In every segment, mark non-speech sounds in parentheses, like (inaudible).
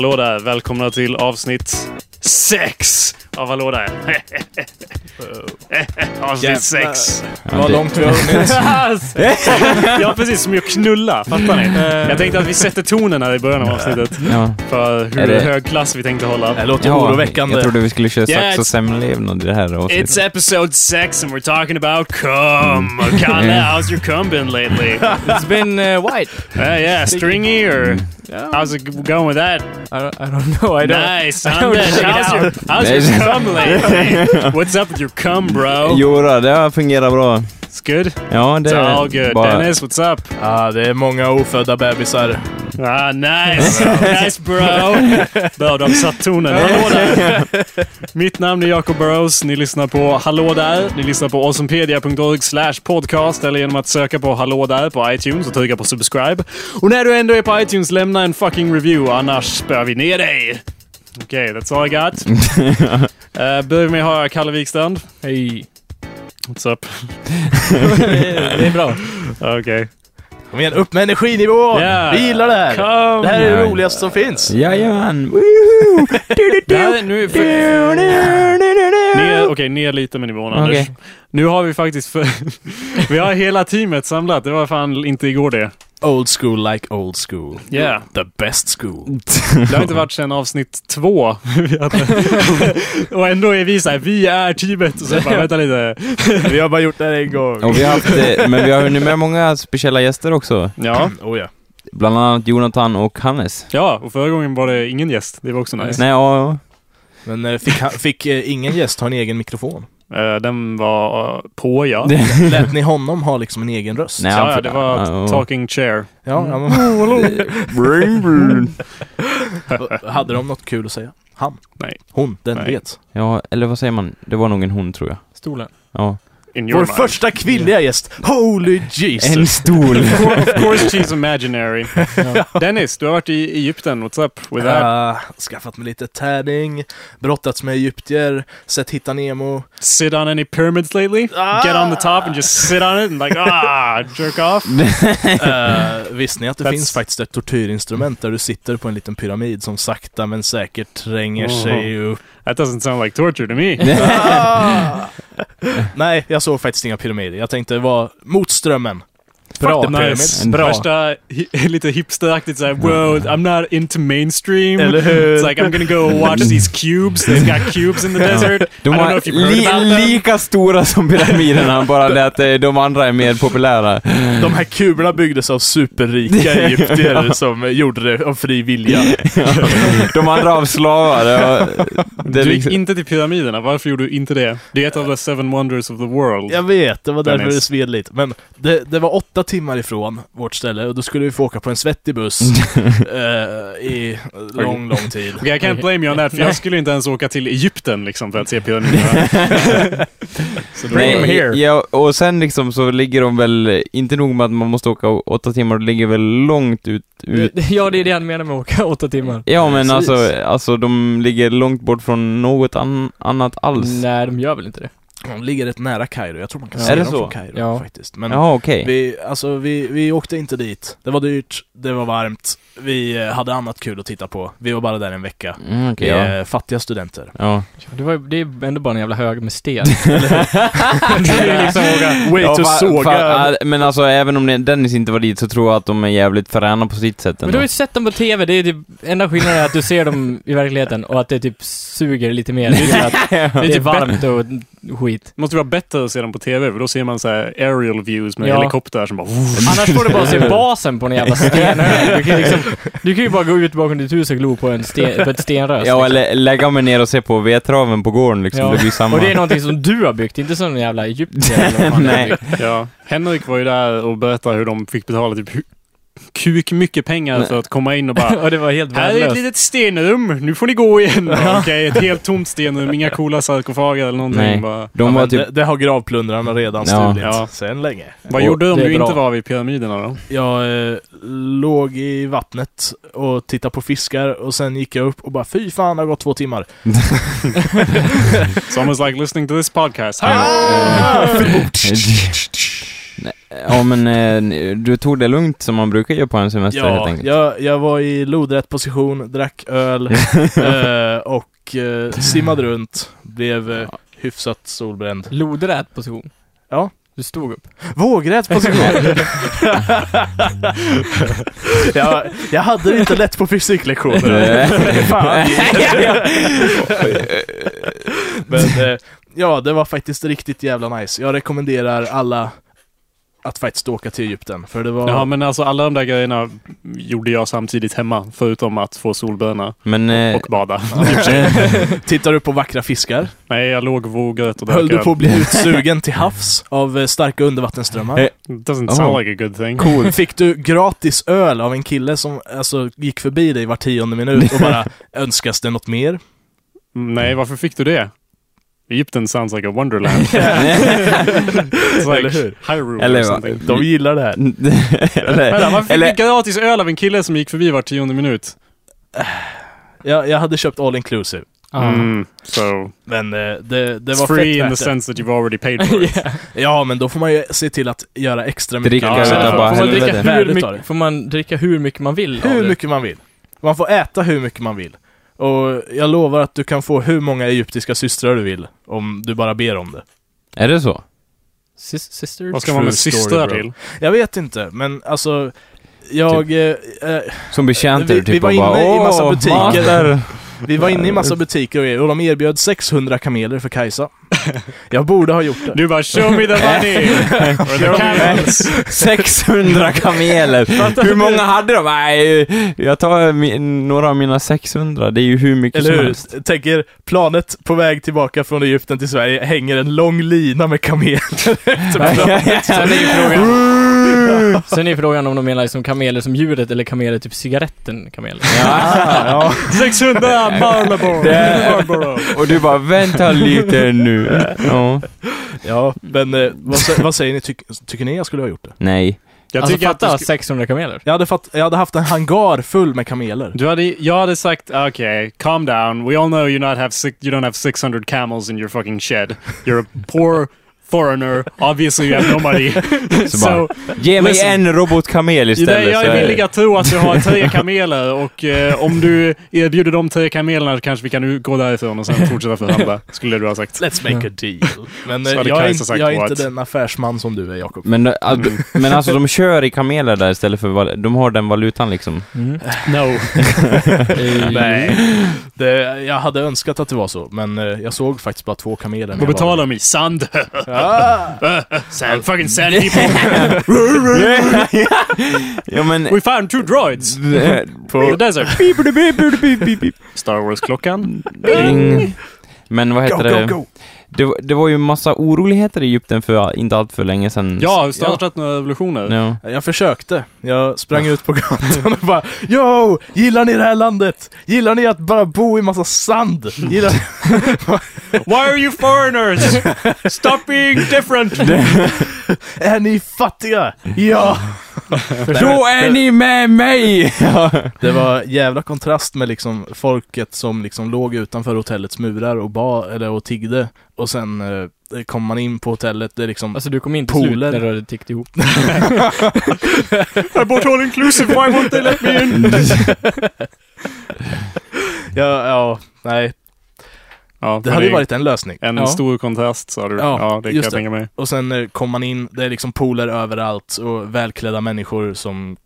Hallå där, välkomna till avsnitt 6 av Hallå där. (laughs) avsnitt 6. Vad långt vi har hunnit. (laughs) ja, precis som att knulla. Fattar ni? Jag tänkte att vi sätter tonen här i början av avsnittet. Ja. För hur det- hög klass vi tänkte hålla. Det låter Ja, oroväckande. Jag trodde vi skulle köra Yeah, sax och it's- semlevnad i det här avsnittet. It's episode 6 and we're talking about cum. Kalle, (laughs) how's your cum been lately? It's been uh, white. Uh, yeah, stringy or Oh. how's it going with that? I don't, I don't know. I don't. Nice, I don't Anders. check it How's your, out. how's your cum lately? What's up with your cum, bro? Jo då, det har fungerat bra. It's good? Ja, det It's all good. bara... Dennis, what's up? Ja, det är många ofödda bebisar. Ah, (laughs) nice! nice bro! (laughs) Bra, de satt tonen. Hallå där! (laughs) Mitt namn är Jacob Burrows. Ni lyssnar på Hallå där. Ni lyssnar på awesomepedia.org slash podcast eller genom att söka på Hallå där på iTunes och trycka på subscribe. Och när du ändå är på iTunes, lämna en fucking review, annars spöar vi ner dig. Okej, okay, that's all I got. uh, börjar med att höra Kalle Wikstrand. Hej. What's up? det är bra. Okej. Kom igen, upp med energinivån! Yeah. Vi gillar det här! Kom! Det här är det roligaste som finns. Jajamän! Ner, okej, ner lite med nivån Anders. Nu har vi faktiskt... För, (laughs) vi har hela teamet samlat. Det var fan inte igår det. Old school like old school. Yeah. The best school. (laughs) Det har inte varit sedan avsnitt två. (laughs) Och ändå är vi så här, vi är teamet. Och så bara, vänta lite. Vi har bara gjort det här en gång. Och vi har haft, eh, men vi har hunnit med många speciella gäster också. Ja, (clears throat) Oh ja. Bland annat Jonathan och Hannes. ja, och förra gången var det ingen gäst. Det var också nice. Nej, ja, Men eh, fick, fick eh, ingen gäst ha en egen mikrofon? Eh, den var eh, på, ja. Lät ni honom ha liksom en egen röst? Nej, ja, det var ja. talking chair. Ja, ja men, Brain burn. (laughs) hade de något kul att säga? Han? Nej. Hon? Den Nej. vet. Ja, eller vad säger man? Det var nog en hon, tror jag. Stolen. Ja. In your Vår mind. första kvinnliga gäst! Holy Jesus! En stol! of (laughs) course she's imaginary. Dennis, du har varit i Egypten. What's up with that? Uh, skaffat mig lite tärning, brottats med egyptier, sett Hitta Nemo. sit on any pyramids lately? Ah! Get on the top and just sit on it and like ah jerk off. Uh, (laughs) (laughs) visste ni att det That's- finns faktiskt ett tortyrinstrument där du sitter på en liten pyramid som sakta men säkert tränger Oh. sig upp? That doesn't sound like torture to me. Ah! Nej, jag såg faktiskt inga pyramider. Jag tänkte det var mot strömmen. Bra. Fuck the pyramids. Nice. Bra. Värsta hi- (laughs) lite hipsteraktigt såhär, wow, I'm not into mainstream. Eller hur? It's like I'm gonna go watch these cubes. They've got cubes in the (laughs) desert. De I don't know var if you've heard li about them. lika stora som pyramiderna, bara det (laughs) att eh, de andra är mer populära. De här kuberna byggdes av superrika egyptier som gjorde det av fri vilja. De andra av slavar. Det, var, det är Du gick liksom, inte till pyramiderna. Varför gjorde du inte det? Det är ett av the seven wonders of the world. Jag vet, det var därför Dennis. det sved lite. Men det, det var åtta timmar ifrån vårt ställe och då skulle vi få åka på en svettig buss (laughs) eh, i lång, lång tid. Okay, I can't blame you on that, för jag skulle inte ens åka till Egypten liksom för att se pyramiderna. (laughs) Så då- Nej, here. Ja, och sen liksom så ligger de väl, inte nog med att man måste åka åtta timmar, de ligger väl långt ut, ut (laughs) Ja, det är det han menar med att åka åtta timmar. Ja men Precis. alltså, alltså de ligger långt bort från något an, annat alls. Nej, de gör väl inte det? De ligger rätt nära Kairo, jag tror man kan Ja. se dem så? från Kairo Ja. faktiskt. Men Jaha okej. vi, alltså, vi, vi åkte inte dit. Det var dyrt, det var varmt, vi eh, hade annat kul att titta på. Vi var bara där en vecka. Mm, Vi okej, ja. fattiga studenter. ja. Det, var, det är ändå bara en jävla hög med sten. (laughs) Det är liksom Way ja, to såga! men alltså även om Dennis inte var dit så tror jag att de är jävligt fräna på sitt sätt Men ändå. du har ju sett dem på TV, det är typ, enda skillnaden är att du ser dem i verkligheten och att det typ suger lite mer. Det är, att (laughs) det är typ varmt och skit. Det måste vara bättre att se dem på TV, för då ser man så här aerial views med Ja. helikoptrar som bara... Annars får du bara se (laughs) basen på en jävla stenhög. Du kan, liksom, du kan ju bara gå ut bakom ditt hus och glo på, en sten, på ett stenrös. Ja, liksom. eller lägga mig ner och se på vedtraven på gården liksom, Ja. det blir samma. Och det är någonting som du har byggt, inte som en jävla egyptier eller vad man (laughs) har Nej. byggt. Ja. Henrik var ju där och berättade hur de fick betala typ kuk mycket pengar för att komma in och bara (laughs) Och det var helt Här är ett litet stenrum, nu får ni gå igen. Ja. Okej, ett helt tomt stenrum, inga coola sarkofager eller någonting. Nej. Bara, De ja, var men typ... det, det har gravplundrarna redan Ja. stulit Ja. sen länge. vad Och gjorde du om du inte var vid pyramiderna då? Jag eh, låg i vattnet och tittade på fiskar och sen gick jag upp och bara fy fan det har gått två timmar. (laughs) Almost like listening to this podcast. (laughs) Ja men eh, du tog det lugnt som man brukar göra på en semester helt Ja, enkelt. jag, jag var i lodrätt position, drack öl (laughs) eh, och eh, simmade runt. Blev eh, hyfsat solbränd. Lodrät position. Ja. Du stod upp. Vågrätt position. (laughs) jag, jag hade det inte lätt på fysiklektioner. (laughs) Fan. Men ja, det var faktiskt riktigt jävla nice. Jag rekommenderar alla att faktiskt åka till Egypten. För det var... Ja, men alltså alla de där grejerna gjorde jag samtidigt hemma, förutom att få solbränna Men... Eh, och bada. (laughs) (laughs) Tittar du på vackra fiskar? Nej, jag låg vågrätt och drack Höll du på att bli (laughs) utsugen till havs av eh, starka undervattensströmmar? Eh, Doesn't Oh. sound like a good thing. Cool. Fick du gratis öl av en kille som alltså, gick förbi dig var tionde minut och bara önskas det något mer? Nej, varför fick du det? Egypten sounds like a wonderland. (laughs) Like Eller hur? Hyrule Eller or something. (laughs) De gillar det här. eller, Vänta, varför fick eller- gratis öl av en kille som gick förbi var tionde minut? (sighs) Jag, jag hade köpt all inclusive. Mm, so, Men eh, det, det var free fett in the det. sense that you've already paid for (laughs) it. Yeah. Ja, men då får man ju se till att göra extra mycket. Dricka Ja, får- bara får, man dricka hur mycket, får man dricka hur mycket man vill Hur mycket man vill. Man får äta hur mycket man vill. Och jag lovar att du kan få hur många egyptiska systrar du vill, om du bara ber om det. Är det så? Sis sisters? Vad ska man med systrar till? Jag vet inte, men alltså... Jag... Eh, eh, Som betjänter Vi- vi typ var och bara, inne i massa "Åh, butiker." master." Vi var inne i massa (laughs) butiker och grejer, och de erbjöd 600 kameler för Kajsa. (laughs) Jag borde ha gjort det. Du bara show me the money! Or the camels! 600 kameler! (laughs) hur många hade de? Nej, jag tar mi- några av mina 600, det är ju hur mycket Eller som hur? helst. Jag Tänker, planet på väg tillbaka från Egypten till Sverige hänger en lång lina med kameler efter planet. Sen är ju frågan, sen är frågan om de menar liksom kameler som djuret eller kameler typ cigaretten kameler. Ja. 600 Marlboro! Marlboro! Och du bara, vänta lite nu. Ja. ja, men eh, vad, sä- vad säger ni? Tyck, tycker ni jag skulle ha gjort det? Nej. Jag alltså tycker att du, fatta sk- 600 kameler. Jag hade, fatt, jag hade haft en hangar full med kameler. du hade, jag hade sagt okej, calm down. We all know you not have six, you don't have 600 camels in your fucking shed. You're a poor foreigner. Obviously you have no money. (laughs) Så so, bara, ge mig listen. en robotkamel istället. jag är villig att tro att du har tre (laughs) kameler och eh, om du erbjuder de tre kamelerna så kanske vi kan nu gå därifrån och sen fortsätta förhandla, skulle du ha sagt. Let's make a deal. Men eh, jag inte, sagt jag är inte den affärsman som du är, Jakob. Men, äh, (laughs) men alltså de kör i kameler där istället för, de har den valutan liksom. Mm. No. Nej. Det, jag hade önskat att det var så, men eh, jag såg faktiskt bara två kameler. Vad jag betalar de i? Sand? Ah! sand? Fucking sand people! (laughs) ja men... We found two droids! På, In the desert. Star Wars-klockan. Ding. Men vad go, heter det? go, go! det? var- Det var ju massa oroligheter i Egypten för inte allt för länge sedan. Ja, startat några revolutioner. Ja. Jag försökte. Jag sprang ut på gatan (laughs) och bara Yo! Gillar ni det här landet? Gillar ni att bara bo i massa sand? Gillar (laughs) Why are you foreigners? Stop being different! (laughs) Är ni fattiga? Ja! Då är ni med mig! (laughs) Det var jävla kontrast med liksom folket som liksom låg utanför hotellets murar och ba, eller och tiggde. Och sen eh, kom man in på hotellet, det är liksom Alltså du kom in till Pooler. slut när du hade tickt ihop. (laughs) I bought all inclusive, why won't they let me in? (laughs) Ja, ja, nej. Ja, Det hade ju varit en lösning. en Ja. stor kontrast sa du. Ja, Ja, det kan just jag tänka mig. Och sen eh, kom man in, det är liksom pooler överallt och välklädda människor som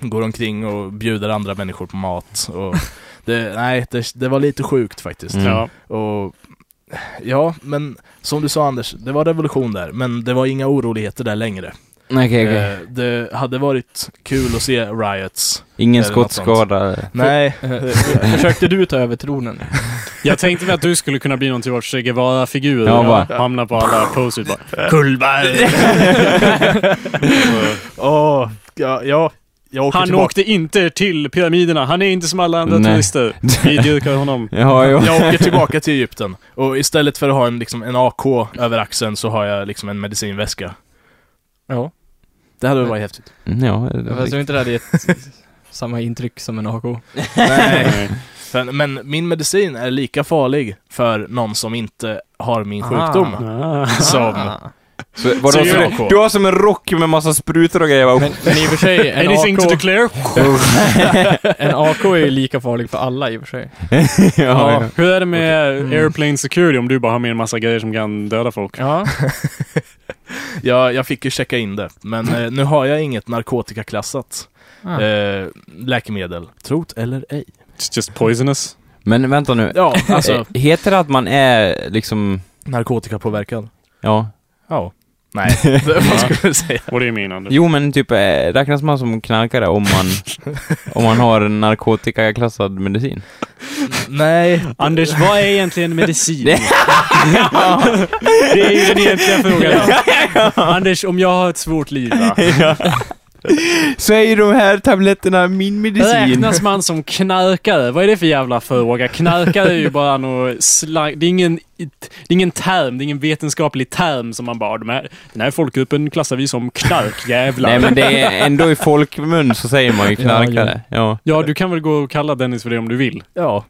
går omkring och bjuder andra människor på mat. Och (laughs) det, nej, det, det var lite sjukt faktiskt. Mm. Ja. Och ja, men som du sa Anders, det var revolution där, men det var inga oroligheter där längre. Okej, okej. Eh, Det hade varit kul att se riots. Ingen skottskada. Nej, (laughs) Försökte du ta över tronen? Jag tänkte mig att du skulle kunna bli någon typ av Che Guevara-figur. Ja, va? Hamna på alla posters bara. Kullberg! (laughs) åh, ja, ja, jag åker Han tillbaka. åkte inte till pyramiderna. Han är inte som alla andra Nej. turister. Vi (laughs) dyrkar honom. Ja, jo. Jag åker tillbaka till Egypten. Och istället för att ha en, liksom, en AK över axeln så har jag liksom en medicinväska. Ja. Det hade varit häftigt. Ja, det Fast jag tror inte det hade gett (laughs) samma intryck som en AK. Nej. För- Men min medicin är lika farlig för någon som inte har min sjukdom. Ah. Som Ah. Så, Så så gör du, har som en rock med massa sprutor och grejer. Men, Men, men i och för sig, en Anything to AK, declare? (laughs) en AK är ju lika farlig för alla i och för sig. (laughs) ja, ja. Hur är det med Mm. airplane security om du bara har med en massa grejer som kan döda folk? Ja. (laughs) Ja, jag fick ju checka in det, men eh, nu har jag inget narkotikaklassat Ah. eh, läkemedel. Trot eller ej. It's just poisonous. Men vänta nu. Ja, alltså Eh, Heter det att man är liksom... narkotikapåverkad. Ja. Ja. Nej, (laughs) (laughs) det, vad skulle jag säga? What do you mean, Anders? Jo men typ, eh, räknas man som knarkare om man, (laughs) om man har en narkotikaklassad medicin? Nej, Anders, vad är egentligen medicin? det är ju den egentliga frågan. Anders, om jag har ett svårt liv, va? Säg de här tabletterna min medicin. Räknas man som knarkare? Vad är det för jävla fråga? Knarkare är ju bara något slang. Det är ingen, det är ingen term, det är ingen vetenskaplig term som man bara, de här, den här folkgruppen klassar vi som knarkjävlar. Nej men det är (laughs) ändå i folkmun så säger man ju knarkare. Ja. Ja, du kan väl gå och kalla Dennis för det om du vill. ja.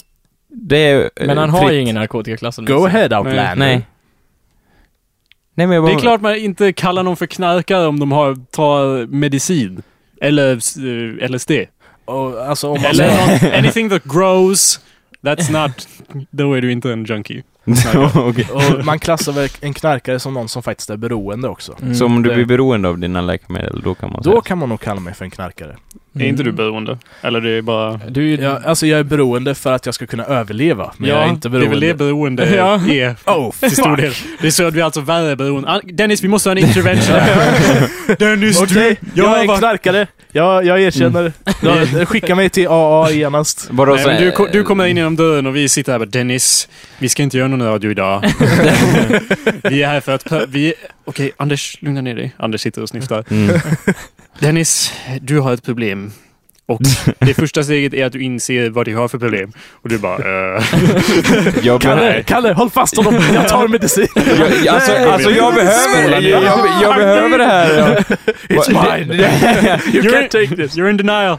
Det är Men han har fritt. ju ingen narkotikaklassad Go ahead Outlander. Nej. Nej men jag bara... Det är klart man inte kallar någon för knarkare om de har, tar medicin. Eller eh, LSD. Och, alltså om man Eller någon, anything that grows, that's not... (laughs) Då är du inte en junkie. (laughs) Okej. och man klassar väl en knarkare som någon som faktiskt är beroende också. Mm. Så om du det- blir beroende av dina läkemedel, då kan man Då säga. kan man nog kalla mig för en knarkare. Är inte du beroende? Eller det är bara... Du, Jag, alltså jag är beroende för att jag ska kunna överleva, men jag är inte det är beroende. väl det beroende (laughs) Ja. är. (laughs) Oh, Till stor del. Det är så att vi är alltså värre beroende. Ah, Dennis, vi måste ha en (laughs) intervention. Dennis, Okej, du... jag är en var- knarkare. Jag, jag erkänner. Ja, skicka mig till AA genast. Vadå, Nej, du, du kommer in genom dörren och vi sitter här och bara Dennis, vi ska inte göra någon radio idag. vi är här för att... Vi... Okej, Anders, lugna ner dig. Anders sitter och snyftar. Mm. Dennis, du har ett problem. Och (laughs) det första steget är att du inser vad du har för problem. Och du bara... eh, (laughs) Jag, Kalle, Kalle, håll fast honom! Jag tar medicin! (laughs) jag, alltså, alltså jag behöver, jag, jag, jag behöver det här. It's mine! You can't take this! You're in denial.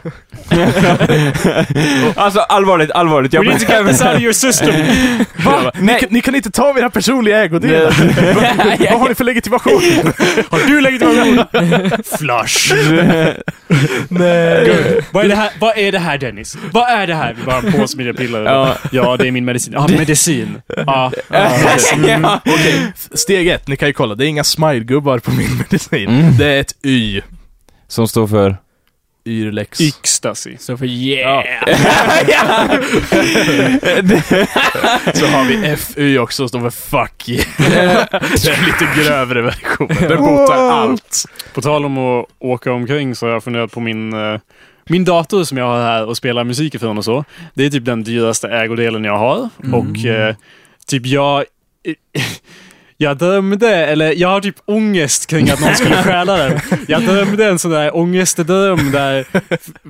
Alltså allvarligt, allvarligt. Jag We need to get this out of your system. Va? Ni, kan- ni kan inte ta mina personliga ägodelar! Vad har ni för legitimation? Har du legitimation? Flush. Nej. Vad är det här, vad är det här Dennis? Vad är det här? Vi bara har en påse med piller. Ja. Ja. det är min medicin. Ja, medicin. Ja. (laughs) ja. (laughs) Okej, steg ett. Ni kan ju kolla. Det är inga smilegubbar på min medicin. Mm. Det är ett Y. Som står för... Yrlex. Ecstasy. Så för yeah! (laughs) Så har vi FY också, står för fuck yeah. Det är lite grövre versionen. Den botar allt. På tal om att åka omkring så har jag funderat på min, eh, min dator som jag har här och spelar musik ifrån och så. Det är typ den dyraste ägodelen jag har. Och eh, typ jag... Jag drömde, eller jag har typ ångest kring att någon skulle stjäla den. Jag drömde en sån där ångestdröm där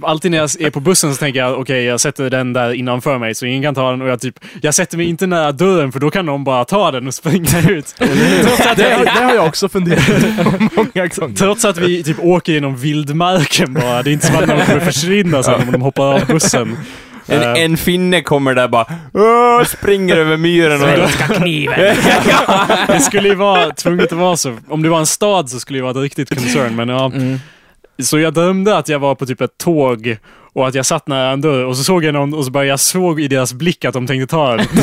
alltid när jag är på bussen så tänker jag okej, jag sätter den där innanför mig så ingen kan ta den och jag typ, jag sätter mig inte nära dörren för då kan någon bara ta den och springa ut. Trots att Det, jag, har- det har jag också funderat (laughs) på många gånger. Trots att vi typ åker genom vildmarken bara. Det är inte som att någon kommer försvinna sen om de hoppar av bussen. En, Eh, en finne kommer där bara Åh, springer över myren och... kniven! (laughs) det skulle ju vara tvunget att vara så. Om det var en stad så skulle det vara ett riktigt concern. Men ja. Mm. Så jag drömde att jag var på typ ett tåg och att jag satt nära en dörr och så såg jag någon och så bara jag såg i deras blick att de tänkte ta den. (laughs)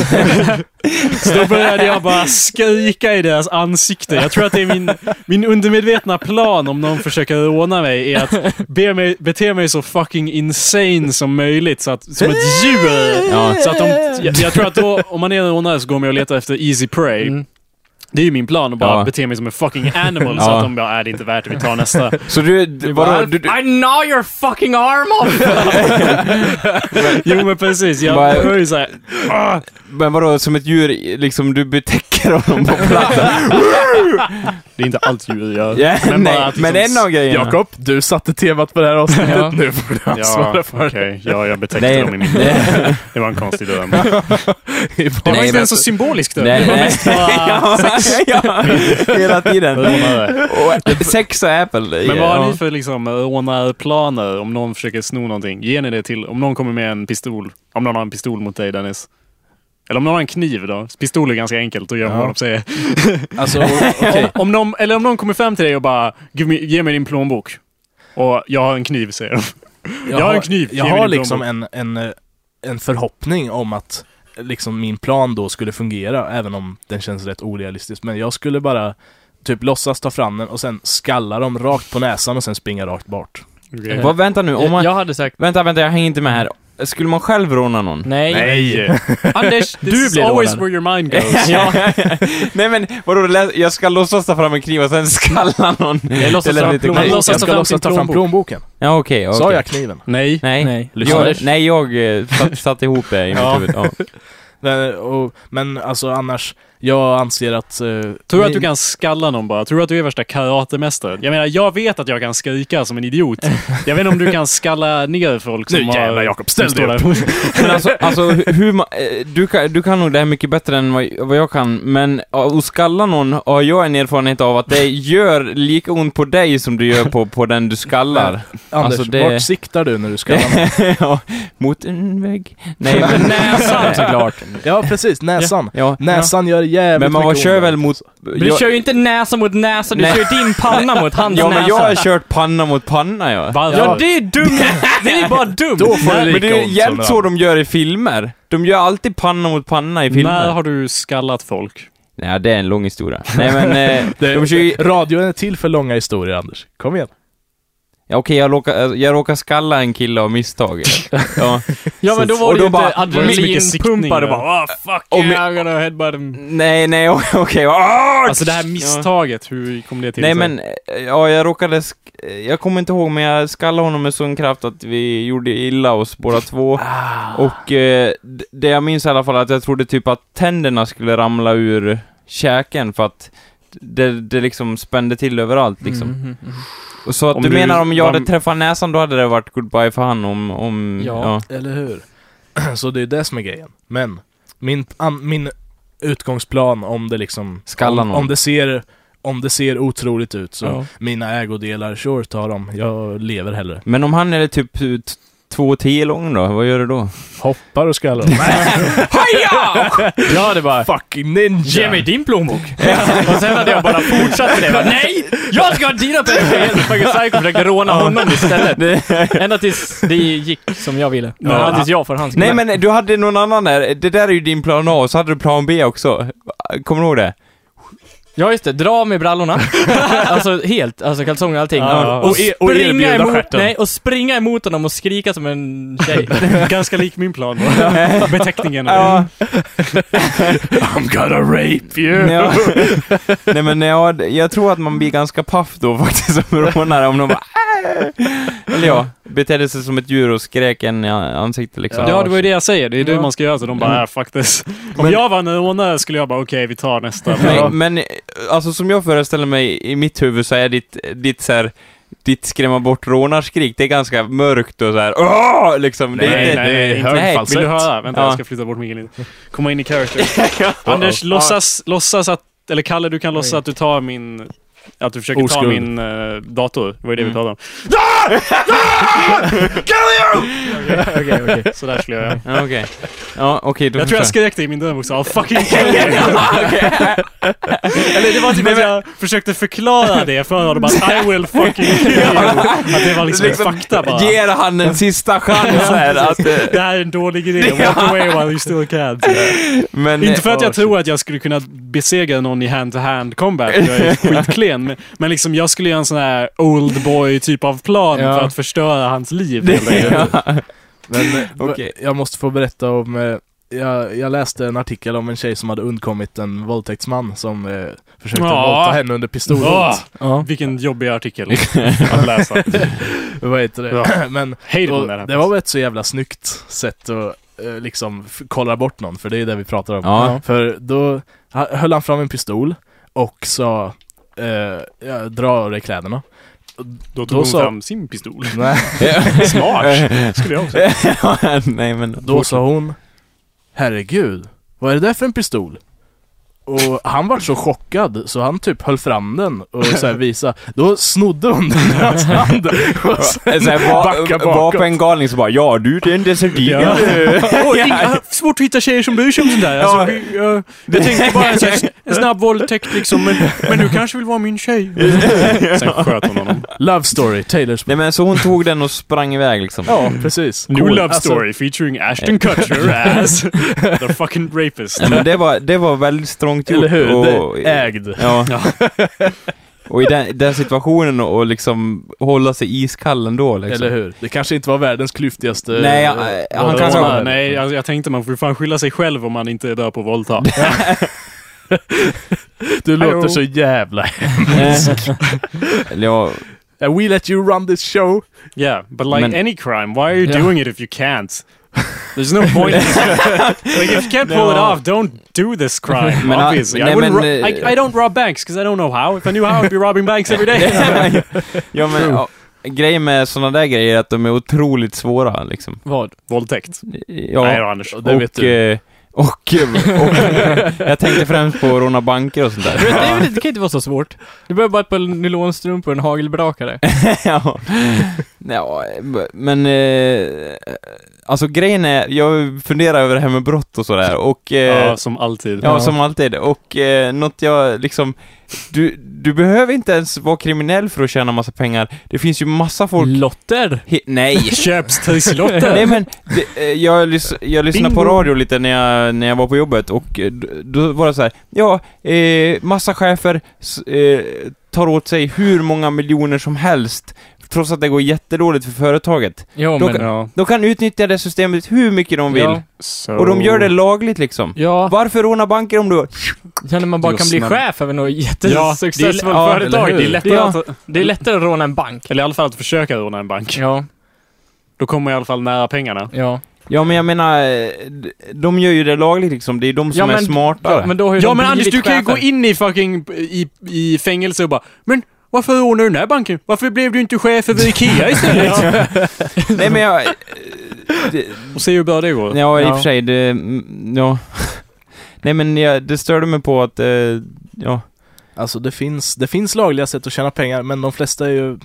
så då började jag bara skrika i deras ansikte. Jag tror att det är min, min undermedvetna plan om någon försöker råna mig är att be mig, bete mig så fucking insane som möjligt. Så att, som ett djur. Ja. Så att de, jag, jag tror att då, om man är en rånare så går man och letar efter easy prey. Mm. Det är ju min plan att bara Ja. bete mig som en fucking animal så att de bara, är det inte värt det, vi tar nästa. (laughs) Så du, du vadå, du, du, I gnaw your fucking arm off! (laughs) Jo men precis, jag var ju såhär... Men vadå, som ett djur, liksom du betäcker honom på platsen? Det är inte allt djur gör. Ja, Men nej, bara att men liksom- en av grejerna. Jakob, du satte temat på det här avsnittet. Ja. Nu får du Ja, ansvara för okej. Ja, jag betäckte Nej, dem i min nej. Det var en konstig dröm. det. (laughs) Det var Nej, inte men- ens så symbolisk dröm. Nej, Det var nej. (laughs) sex. ja, hela tiden. Och sex och Apple. Men vad har ja. ni för liksom rånarplaner om någon försöker sno någonting? Ger ni det till, om någon kommer med en pistol? Om någon har en pistol mot dig Dennis? Eller om någon har en kniv då. Pistol är ganska enkelt att göra Ja. vad de säger. (laughs) Alltså, (laughs) okej. Om någon, eller om någon kommer fram till dig och bara me, ge mig din plånbok. Och jag har en kniv säger de. (laughs) Jag har en kniv. Jag har liksom en, en, eh, en förhoppning om att liksom min plan då skulle fungera, även om den känns rätt orealistisk. Men jag skulle bara typ låtsas ta fram den och sen skalla dem rakt på näsan och sen springa rakt bort. Okej. Vad, vänta nu, om man... Jag hade sagt Vänta, vänta, jag hänger inte med här. Skulle man själv råna någon? nej. Nej! (laughs) Anders, This du is always rånad. where your mind (laughs) goes. Ja, Nej men vadå, jag ska låtsas ta fram en kniv och sen skalla någon? jag låtsas ta lite låtsas Jag ta fram låtsas sin ta fram plånbok. plånboken. Ja okej, okej. Sa jag kniven? Nej. Nej. Nej. Jag, nej, jag eh, satt, satt ihop det i mitt huvud. Ja. (laughs) Nej, och, men alltså annars, jag anser att... eh, Tror du att ni- du kan skalla någon bara? Tror du att du är värsta karatemästaren? Jag menar, jag vet att jag kan skrika som en idiot. (laughs) Jag vet inte om du kan skalla ner folk som Nu jävlar, Jakob, ställ dig upp. där. (laughs) Men alltså, alltså hur- man, eh, du, kan, du kan nog det här mycket bättre än vad, vad jag kan, men ja, att skalla någon har jag en erfarenhet av att det gör lika ont på dig som du gör på, på den du skallar. (laughs) Anders, Alltså, det- vart siktar du när du skallar någon? ja, mot en vägg. Nej men... Näsan såklart. Ja, precis. Näsan. Ja, Näsan gör jävligt men man mycket kör väl mot... Men du jag- kör ju inte näsa mot näsa, du Nej. kör din panna mot (laughs) hans Ja, men näsa. jag har kört panna mot panna, ja. Varför? Ja, det är dumt! Det är bara dumt! Då får du Men lika det är ont som jämt så de gör i filmer. De gör alltid panna mot panna i filmer. När har du skallat folk? Nej, det är en lång historia. Nej men, eh, (laughs) Det, de kör ju... radion är till för långa historier, Anders. Kom igen. Ja, okej, jag råkar, jag råkar skalla en kille av misstag. (laughs) Ja. Ja men då var det då ju inte adrenalinpumpar siktning och bara ah fuck Om yeah, jag- I'm gonna headbutt him. Nej, nej, (laughs) okej. Ah! Alltså det här misstaget, hur kom det till? Nej sig? men, eh, ja jag råkade, eh, jag kommer inte ihåg men jag skallade honom med sån kraft att vi gjorde illa oss båda två. Och eh, det jag minns i alla fall är att jag trodde typ att tänderna skulle ramla ur käken för att det, det liksom spände till överallt liksom. Mm, mm, mm. Och så att Om du, du menar om jag var- hade träffat näsan då hade det varit goodbye för han om, om Ja. Eller hur? (clears throat) Så det är det som är grejen. Men, min, an, min utgångsplan om det liksom... Skalla om, någon. om det ser om det ser otroligt ut så Ja. mina ägodelar, sure ta dem. Jag lever hellre. Men om han är typ två tio lång då, vad gör du då? Hoppar och skallar. (laughs) Jag hade bara Fucking ninja! Ge mig din plånbok! (laughs) och sen hade jag bara fortsatt med det. Bara, (laughs) Nej! Jag ska ha dina pengar! Fucking psycho försökte råna honom istället. Ända tills det gick som jag ville. Ja. tills jag får hans Nej men du hade någon annan där, det där är ju din plan A, och så hade du plan B också. Kommer du ihåg det? Ja just det, dra med brallorna. (laughs) alltså helt, alltså kalsonger och allting. Ja. Och e- och springa erbjuda emot, stjärten. nej, och springa emot honom och skrika som en tjej. (laughs) Ganska lik min plan då. Beteckningen. Ja. (laughs) I'm gonna rape you! ja. Nej men ja, jag tror att man blir ganska paff då faktiskt som rånare om de bara! Eller ja, betedde sig som ett djur och skrek en i ansiktet liksom. Ja, det var ju det jag säger. Det är det man ska göra. Så de bara, äh, fuck this. Om Men- jag var en rånare skulle jag bara, okej, vi tar nästa. (laughs) Men, men alltså som jag föreställer mig i mitt huvud så är ditt, ditt så här, ditt skrämma bort rånarskrik, det är ganska mörkt och så här. Åh! Liksom. det är Nej, inte, nej, nej, hög nej, falsett. Vill du höra? Vänta, Ja. jag ska flytta bort micken lite. Komma in i character. (laughs) Anders, låtsas, låtsas att... Eller Kalle, du kan låtsas att du tar min... Att du försöker ta Oskuld. min eh, dator. Det var ju det vi Mm. talade om. Okej, okej. Så där skulle jag göra. Ja, okej. Ja, okej, då Jag tror jag skrek det i min dröm också. I'll fucking kill you. (laughs) Eller det var typ att jag försökte förklara det för honom. Att I will fucking kill you. Att det var liksom, Liksom, fakta bara. Ger han en sista chans här att... eh, Det här är en dålig idé. Walk away while you still can. Men, Inte för att jag tror att jag skulle kunna besegra någon i hand-to-hand combat. Jag är (laughs) skitklen. Men, men liksom jag skulle göra en sån här old boy typ av plan Ja. för att förstöra hans liv. ja. Men eh, Okej. jag måste få berätta om... eh, Jag, jag läste en artikel om en tjej som hade undkommit en våldtäktsman som eh, försökte Ja. våldta henne under pistolhot. Åh, Ja. vilken jobbig artikel (laughs) att läsa. (laughs) Vad heter det? Ja. (clears throat) Men då, det var väl ett så jävla snyggt sätt att eh, liksom kolla bort någon, för det är det vi pratar om. Ja. För då höll han fram en pistol och sa eh, ja, dra av dig kläderna. Då tog Då hon sa- fram sin pistol. (laughs) Nej. (laughs) Smart, skulle jag också. (laughs) Nej men... Då sa hon Herregud, vad är det där för en pistol? Och han var så chockad så han typ höll fram den och så här visa. Då snodde hon den ur hans hand. Och sen Så här, backa var, var bakåt. på en galning så bara ja du det är en desertiga. Ja. (laughs) Åh, inga, svårt att hitta tjejer som bryr sig om sånt där. Alltså, vi, jag, jag tänkte bara en, här- (laughs) en snabb våldtäkt liksom, men, men du kanske vill vara min tjej. (laughs) Sen sköt hon honom. Love story, Taylor Swift. Nej men så hon tog den och sprang iväg liksom. Ja, precis. New Cool. love Alltså, story featuring Ashton Kutcher as the fucking rapist. Nej, men det var, det var väldigt strångt gjort. Eller hur? Och, ägd. (laughs) Ja. och i den, den situationen och och liksom hålla sig iskall ändå liksom. Eller hur? Det kanske inte var världens klyftigaste... Nej, eh, han- han våldtäkt. kanske- Råna, nej, alltså, jag tänkte man får fan skylla sig själv om man inte är bra på att våldta. (laughs) Du låter så jävla... (laughs) Eller ja, we let you run this show. Yeah, but like Men- any crime, why are you Ja. doing it if you can't? There's no point. (laughs) like if you can't pull it off, don't do this crime. Men, ah, obviously, I, nej, wouldn't men, ro- I, eh, I don't rob banks because I don't know how. If I knew how, I'd be robbing banks every day. (laughs) ja men (laughs) ja, grejen med sådana där grejer är att de är otroligt svåra liksom. Vad? Våldtäkt. Ja, Nej då, Anders. Och det vet och, du. eh, och, och, jag tänkte främst på råna banker och sånt Du där. vet, det, är väl- det kan inte vara så svårt. Du behöver bara ett par nylonstrumpor och en hagelbrakare. ja. ja, men eh, alltså grejen är, jag funderar över det här med brott och sådär och eh, Ja, som alltid. Ja, som alltid. Och eh, något jag liksom... Du, du behöver inte ens vara kriminell för att tjäna massa pengar. Det finns ju massa folk... Lotter? He, nej! (laughs) Köpstridslotter. nej men, det, eh, jag, lys, jag lyssnade på Bingo. radio lite när jag, när jag var på jobbet och då var det så här, ja, eh, massa chefer eh, tar åt sig hur många miljoner som helst trots att det går jättedåligt för företaget. Ja, Då men... kan- Ja. De kan utnyttja det systemet hur mycket de vill. Ja. So... Och de gör det lagligt liksom. Ja, Varför råna banker om du... ja, när man bara kan bli chef över något är, jättesuccessfullt ja, företag. det är lättare Ja. att... Det är lättare att råna en bank. Eller i alla fall att försöka råna en bank. Ja, Då kommer man i alla fall nära pengarna. ja. Ja men jag menar, de gör ju det lagligt liksom. Det är de som Ja, är men- smartare. Ja, men då har ju Ja de men Anders, du kan ju gå in i fucking i, i fängelse och bara Men varför rånade du den här banken? Varför blev du inte chef över IKEA istället? (laughs) Nej men jag... eh, det, och se hur bra det går. ja, i och Ja. för sig, det... Ja. (laughs) Nej men jag, det störde mig på att, eh, ja. Alltså det finns, det finns lagliga sätt att tjäna pengar, men de flesta är ju...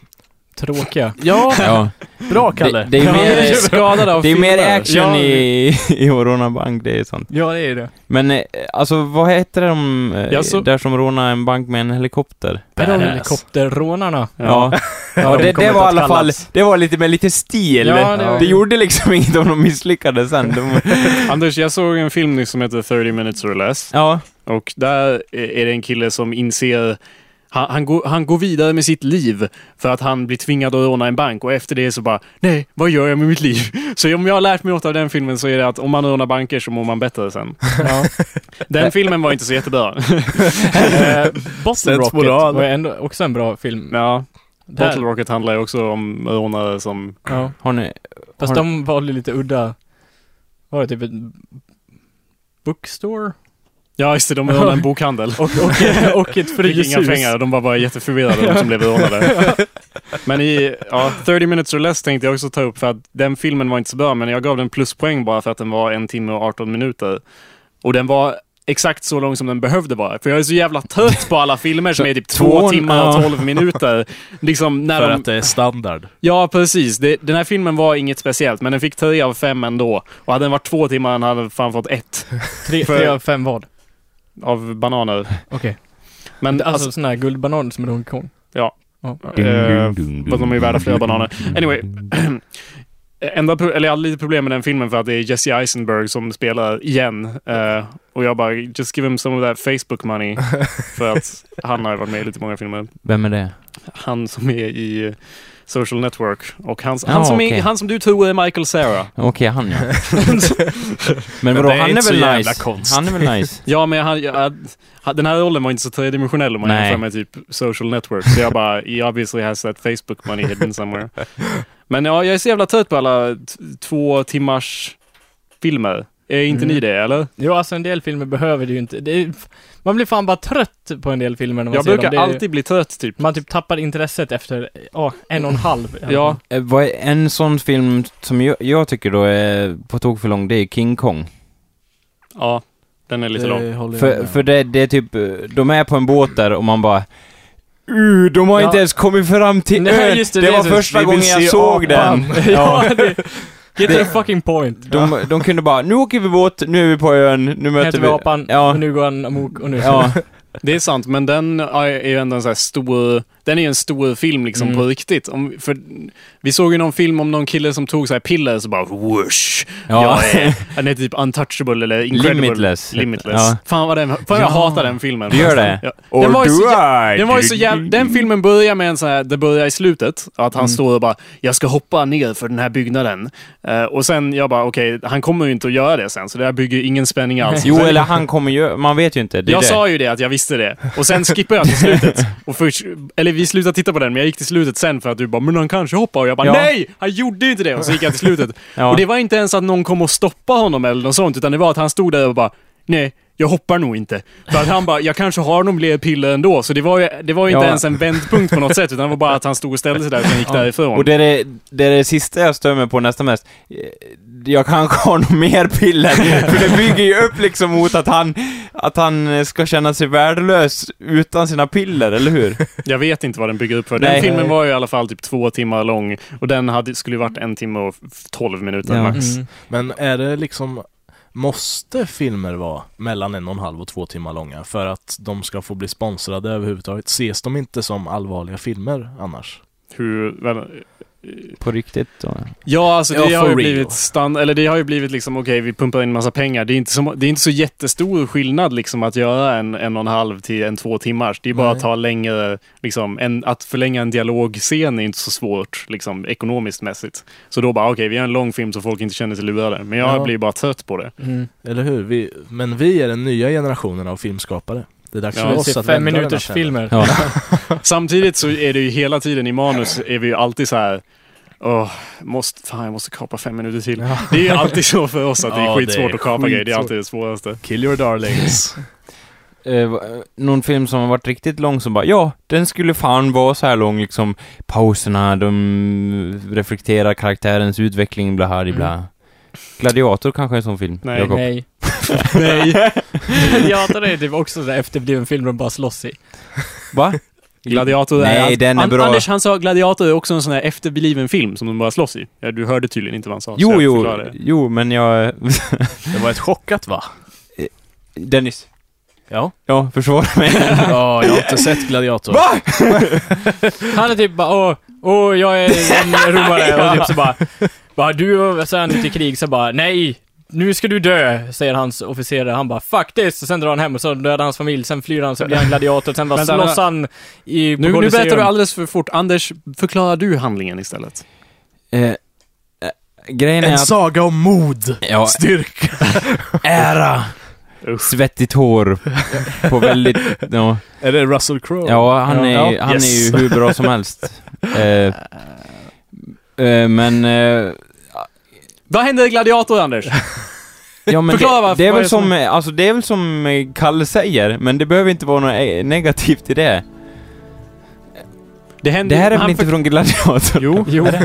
Tråkiga. Ja, ja. bra Kalle! Det, det är Ja, mer... är skadad av Det är mer action Ja, i, i att råna bank, det är sånt. Ja, det är det. Men eh, alltså, vad heter de eh, Ja, så- där som rånar en bank med en helikopter? Helikopterrånarna? Ja. Ja, de det, det var i alla fall, det var lite med lite stil. Ja, det det gjorde liksom (laughs) inget om de misslyckades sen. De, (laughs) Anders, jag såg en film som heter 30 minutes or less. ja, Och där är det en kille som inser han, han, går, han går vidare med sitt liv för att han blir tvingad att råna en bank och efter det så bara Nej, vad gör jag med mitt liv? (laughs) Så om jag har lärt mig något av den filmen så är det att om man rånar banker så mår man bättre sen. (laughs) Ja. Den filmen var inte så jättebra. (laughs) Eh, Bottle Rocket var ändå också en bra film. Ja, Där- Bottle Rocket handlar ju också om rånare som... Ja. har ni... Fast har, de valde lite udda... Var det typ ett bookstore? Ja, just det, de rånade en bokhandel. Och, och, och ett (laughs) Fick inga fryshus. pengar de var bara jätteförvirrade de som blev rånade. (laughs) Men i ja, 30 minutes or less tänkte jag också ta upp för att den filmen var inte så bra men jag gav den pluspoäng bara för att den var en timme och 18 minuter. Och den var exakt så lång som den behövde vara. För jag är så jävla trött på alla filmer som är typ två Två- timmar och. 12 minuter. Liksom när För de... att det är standard. Ja, precis. Det, den här filmen var inget speciellt, men den fick 3 av 5 ändå. Och hade den varit två timmar den hade den fan fått ett Tre, För- tre av fem vad? Av bananer. Okej. Men Alltså, alltså, sån här guldbanan som är Donkey Kong. Ja. Ja. eh, fast de är ju värda flera bananer. Anyway. (clears throat) Enda, pro- eller jag hade lite problem med den filmen för att det är Jesse Eisenberg som spelar igen. Eh, och jag bara, just give him some of that Facebook money. (laughs) för att han har varit med i lite många filmer. Vem är det? Han som är i eh, Social Network. Och han, Ja, han, som, okej. är, han som du tror är Michael Cera. (laughs) Okej, han ja. (laughs) Men vadå, han är väl nice? konstigt. Han är väl nice? (laughs) Ja, men han, jag, den här rollen var inte så tredimensionell om man jämför med typ social network. Så jag bara, he obviously has that Facebook money hidden somewhere. Men ja, jag är så jävla trött på alla två timmars filmer. Är inte Mm. ni det, eller? Jo, alltså en del filmer behöver det ju inte. Det är, man blir fan bara trött på en del filmer när man Jag ser brukar dem. Det är- alltid bli trött, typ. Man typ tappar intresset efter ja, (laughs) en och en halv. Ja. Eh, vad är en sån film som jag, jag tycker då är på tok för lång, det är King Kong. Ja. Den är lite lång. Det jag För, för det, det är typ, de är på en båt där och man bara Uh, de har Ja. inte ens kommit fram till (laughs) Nej, ön. just det, det, var så- första vi vill gången jag se såg den. (laughs) ja, det, get to the fucking point. De, de kunde bara, nu åker vi båt, nu är vi på ön, nu möter Heter vi... vi apan, Ja. och nu går han amok och nu... Ja, (laughs) Det är sant, men den är ju ändå en sån här stor... Den är en stor film liksom Mm. på riktigt. Om, för vi såg ju någon film om någon kille som tog så här piller så bara whoosh. ja. Jag är, (laughs) han är typ untouchable eller incredible. Limitless. Limitless. Ja. Fan vad den... Fan jag Ja. hatar den filmen. Du gör det? Ja. Or Den var ju så? Den var ju så jävla... Den filmen börjar med en sån här... Det börjar i slutet. Att han Mm. står och bara Jag ska hoppa ner för den här byggnaden. Eh, och sen jag bara okej, han kommer ju inte att göra det sen. Så det här bygger ingen spänning alls. Jo, eller han kommer ju... Man vet ju inte. Jag det. sa ju det, att jag visste det. Och sen skippade jag till slutet. Och först, eller vi slutade titta på den, men jag gick till slutet sen för att du bara “men han kanske hoppar” och jag bara Ja. “nej! Han gjorde ju inte det!” och så gick jag till slutet. Ja. Och det var inte ens att någon kom och stoppade honom eller något sånt, utan det var att han stod där och bara “nej, jag hoppar nog inte”. För att han bara “jag kanske har någon piller ändå”. Så det var ju, det var ju inte Ja. ens en vändpunkt på något sätt, utan det var bara att han stod och ställde sig där och gick därifrån. Och det är det, det är det sista jag stör mig på nästan mest. Jag kanske har nog mer piller, (laughs) för det bygger ju upp liksom mot att han, att han ska känna sig värdelös utan sina piller, eller hur? Jag vet inte vad den bygger upp för. Den Nej. filmen var ju i alla fall typ två timmar lång och den hade, skulle ju varit en timme och tolv minuter Ja. max. Mm. Men är det liksom Måste filmer vara mellan en och en halv och två timmar långa för att de ska få bli sponsrade överhuvudtaget? Ses de inte som allvarliga filmer annars? Hur, väl, på riktigt då. Ja, alltså det Ja, har ju real. blivit stand, eller det har ju blivit liksom okej, vi pumpar in massa pengar. Det är inte så, det är inte så jättestor skillnad liksom att göra en en och en halv till en två timmars. Det är bara Nej. att ta längre, liksom, en, att förlänga en dialogscen är inte så svårt, liksom ekonomiskt mässigt. Så då bara okej, vi gör en lång film så folk inte känner sig lurade. Men jag Ja. blir bara trött på det. Mm. Eller hur? Vi, men vi är den nya generationen av filmskapare. Det är dags Ja, för oss att fem minuters filmer. Ja. (laughs) Samtidigt så är det ju hela tiden i manus är vi ju alltid så här Åh, måste, fan jag måste kapa fem minuter till. Det är ju alltid så för oss att det är Ja, det skitsvårt är att kapa grejer. Det är skitsvårt. alltid det svåraste. Kill your darlings. (laughs) Eh, va- någon film som har varit riktigt lång som bara, ja, den skulle fan vara så här lång liksom. Pauserna, de reflekterar karaktärens utveckling, bla här, bla. Gladiator kanske är en sån film, Nej. Jakob. Nej. (laughs) Nej. (laughs) Gladiator är typ också en efterbliven film de bara slåss i. Va? Gladiator är... Nej, den är An- bra. Anders han sa Gladiator är också en sån här efterbliven film som de bara slåss i. Ja, du hörde tydligen inte vad han sa. så Jo, jag jo, jo, men jag... Det var ett chockat va? Dennis. Ja. Ja, försvara mig. Ja, jag har inte sett Gladiator. Va? Han är typ bara åh, åh jag är en (laughs) romare och typ så bara, bara du och så är han ute i krig så bara nej, nu ska du dö, säger hans officerare. Han bara fuck this, och sen drar han hem och så dödar hans familj, sen flyr han, så blir han gladiator, sen bara slåss han i på Nu, nu berättar du alldeles för fort. Anders, förklarar du handlingen istället? Eh, eh, grejen är En att... saga om mod, Ja, styrka. (laughs) ära! Usch. Svettigt hår. På väldigt... Ja, Är det Russell Crowe? ja han, är, Ja, ju- han yes. är ju hur bra som helst. (laughs) Eh, eh, men... Eh, Vad händer i Gladiator, Anders? (laughs) Ja men Förklara det, varför- det är vad är väl som, alltså det är väl som eh, Kalle säger, men det behöver inte vara något eh, negativt i det. Det, händer, Det här är han väl inte för- från Gladiator? Jo. Jo. (laughs)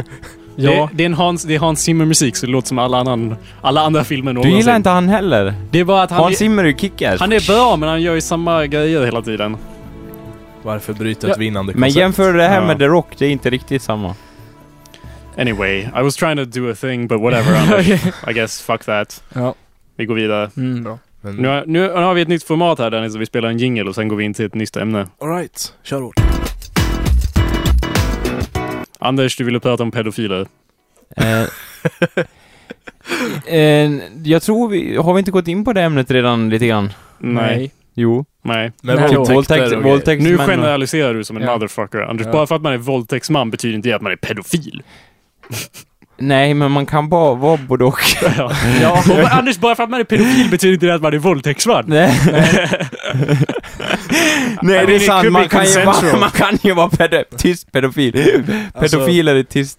Ja. Det, det, är en Hans, det är Hans Zimmer-musik, så det låter som alla, annan, alla andra filmer Du någonsin. gillar inte han heller? Det är bara att han, Hans är, Zimmer är ju kick-ass. han är bra, men han gör ju samma grejer hela tiden. Varför bryta ett vinnande Men koncept? jämför det här med The Rock, det är inte riktigt samma. Anyway, I was trying to do a thing, but whatever, (laughs) Anders. I guess, fuck that. Ja. Vi går vidare. Mm, bra. Men, Nu, har- nu har vi ett nytt format här, Dennis, vi spelar en jingle och sen går vi in till ett nytt ämne. Alright, kör hårt. Anders, du ville prata om pedofiler. Eh, (laughs) eh, jag tror vi, har vi inte gått in på det ämnet redan lite grann? Nej. Jo. Nej. Men Nej. våldtäkter Våldtäkt, och våldtäktsmän Nu generaliserar du som en Ja. motherfucker. Anders, Ja. bara för att man är våldtäktsman betyder inte det att man är pedofil. (laughs) Nej, men man kan bara vara både och. (laughs) ja. ja. (laughs) Och Anders, bara för att man är pedofil betyder inte det att man är våldtäktsman. Nej. Nej, det är sant. Man kan, ju vara, man kan ju vara pedo tyst pedofil. Alltså- Pedofiler är tyst.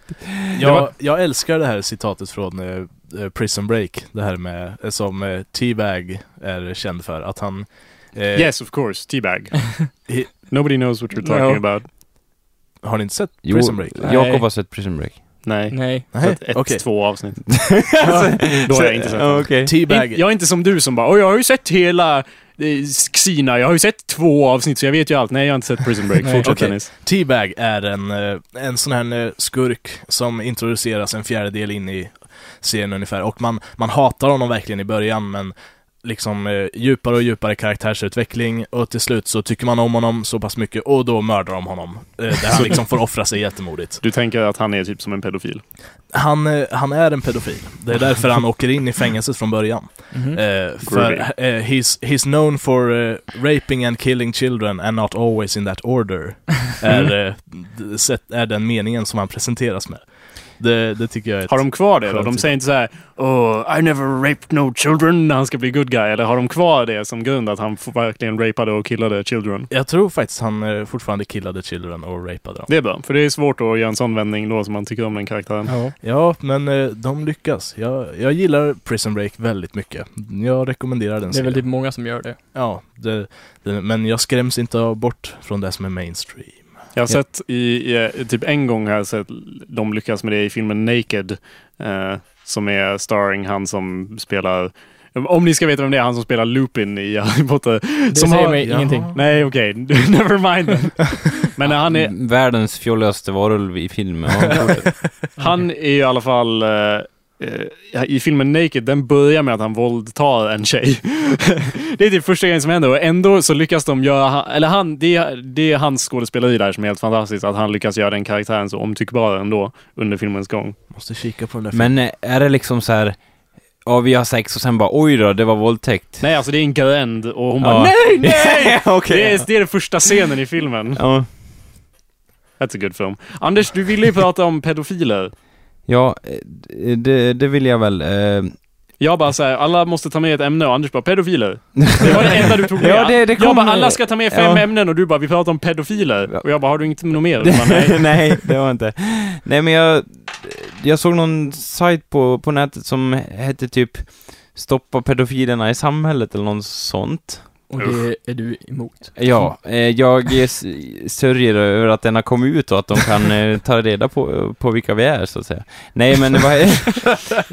Jag, jag älskar det här citatet från eh, eh, Prison Break. Det här med, eh, som eh, T-Bag är känd för. Att han... eh, Yes, of course. Teabag. Nobody knows what you're talking No. about. Har ni inte sett Jo, Prison Break? Nej. Jakob har sett Prison Break. Nej. Nej. Så Nej, att ett, okej. två avsnitt. (laughs) Då har jag inte sett den. Okej. Teabag. Jag är inte som du som bara "Åh, jag har ju sett hela eh, Xena, jag har ju sett två avsnitt så jag vet ju allt. Nej, jag har inte sett Prison Break. Fortsätt Okej. Dennis. Teabag är en, eh, en sån här eh, skurk som introduceras en fjärdedel in i serien ungefär. Och man, man hatar honom verkligen i början, men liksom eh, djupare och djupare karaktärsutveckling och till slut så tycker man om honom så pass mycket och då mördar de honom. Eh, där han (laughs) liksom får offra sig jättemodigt. Du tänker att han är typ som en pedofil? Han, eh, han är en pedofil. Det är därför han (laughs) åker in i fängelset från början. Mhm. Eh, för eh, he's, he's known for eh, raping and killing children and not always in that order. (laughs) är, eh, är den meningen som han presenteras med. Det, det tycker jag är. Har de kvar det då? De säger inte så här Oh, I never raped no children när han ska bli good guy. Eller har de kvar det som grund att han verkligen rapade och killade children? Jag tror faktiskt han eh, fortfarande killade children och rapade dem. Det är bra, för det är svårt att göra en sån vändning då som man tycker om den karaktären. Ja. Ja, men eh, de lyckas. Jag, jag gillar Prison Break väldigt mycket. Jag rekommenderar den Det är väl typ många som gör det. Ja, det, det, men jag skräms inte bort från det som är mainstream. Jag har sett i, i, typ en gång har jag sett de lyckas med det i filmen Naked. Eh, som är starring han som spelar om ni ska veta vem det är, han som spelar Lupin i (laughs) Harry Potter. Det som säger har, mig Ja. ingenting. Nej, okej. (laughs) Never mind. (laughs) Men han är, Världens fjolligaste varulv i film. Ja, han är i alla fall... eh, I filmen Naked, den börjar med att han våldtar en tjej. (laughs) det är typ första grejen som händer och ändå så lyckas de göra... Eller han, det, är- det är hans skådespeleri där som är helt fantastiskt. Att han lyckas göra den karaktären så omtyckbar ändå under filmens gång. Måste kika på den där filmen. Men eh, är det liksom så här... Ja, vi har sex och sen bara oj då, det var våldtäkt. Nej, alltså det är en gränd och hon Ja. bara nej, (laughs) nej! Okej. Det är, det är den första scenen i filmen. Ja. That's a good film. Anders, du ville ju prata om pedofiler. Ja, eh, det, det vill jag väl. eh, Jag bara säger alla måste ta med ett ämne och Anders bara pedofiler. Det var det (laughs) enda du tog med. Ja, det- det jag bara alla ska ta med fem Ja. ämnen och du bara vi pratar om pedofiler. Och jag bara har du inte något mer? Bara, nej. (laughs) Nej, det var inte. Nej, men jag, jag såg någon sajt på, på nätet som hette typ Stoppa pedofilerna i samhället eller något sånt. Och det är du emot. Ja, eh, jag sörjer över att den har kommit ut och att de kan eh, ta reda på, på vilka vi är, så att säga. Nej, men (laughs) det, var,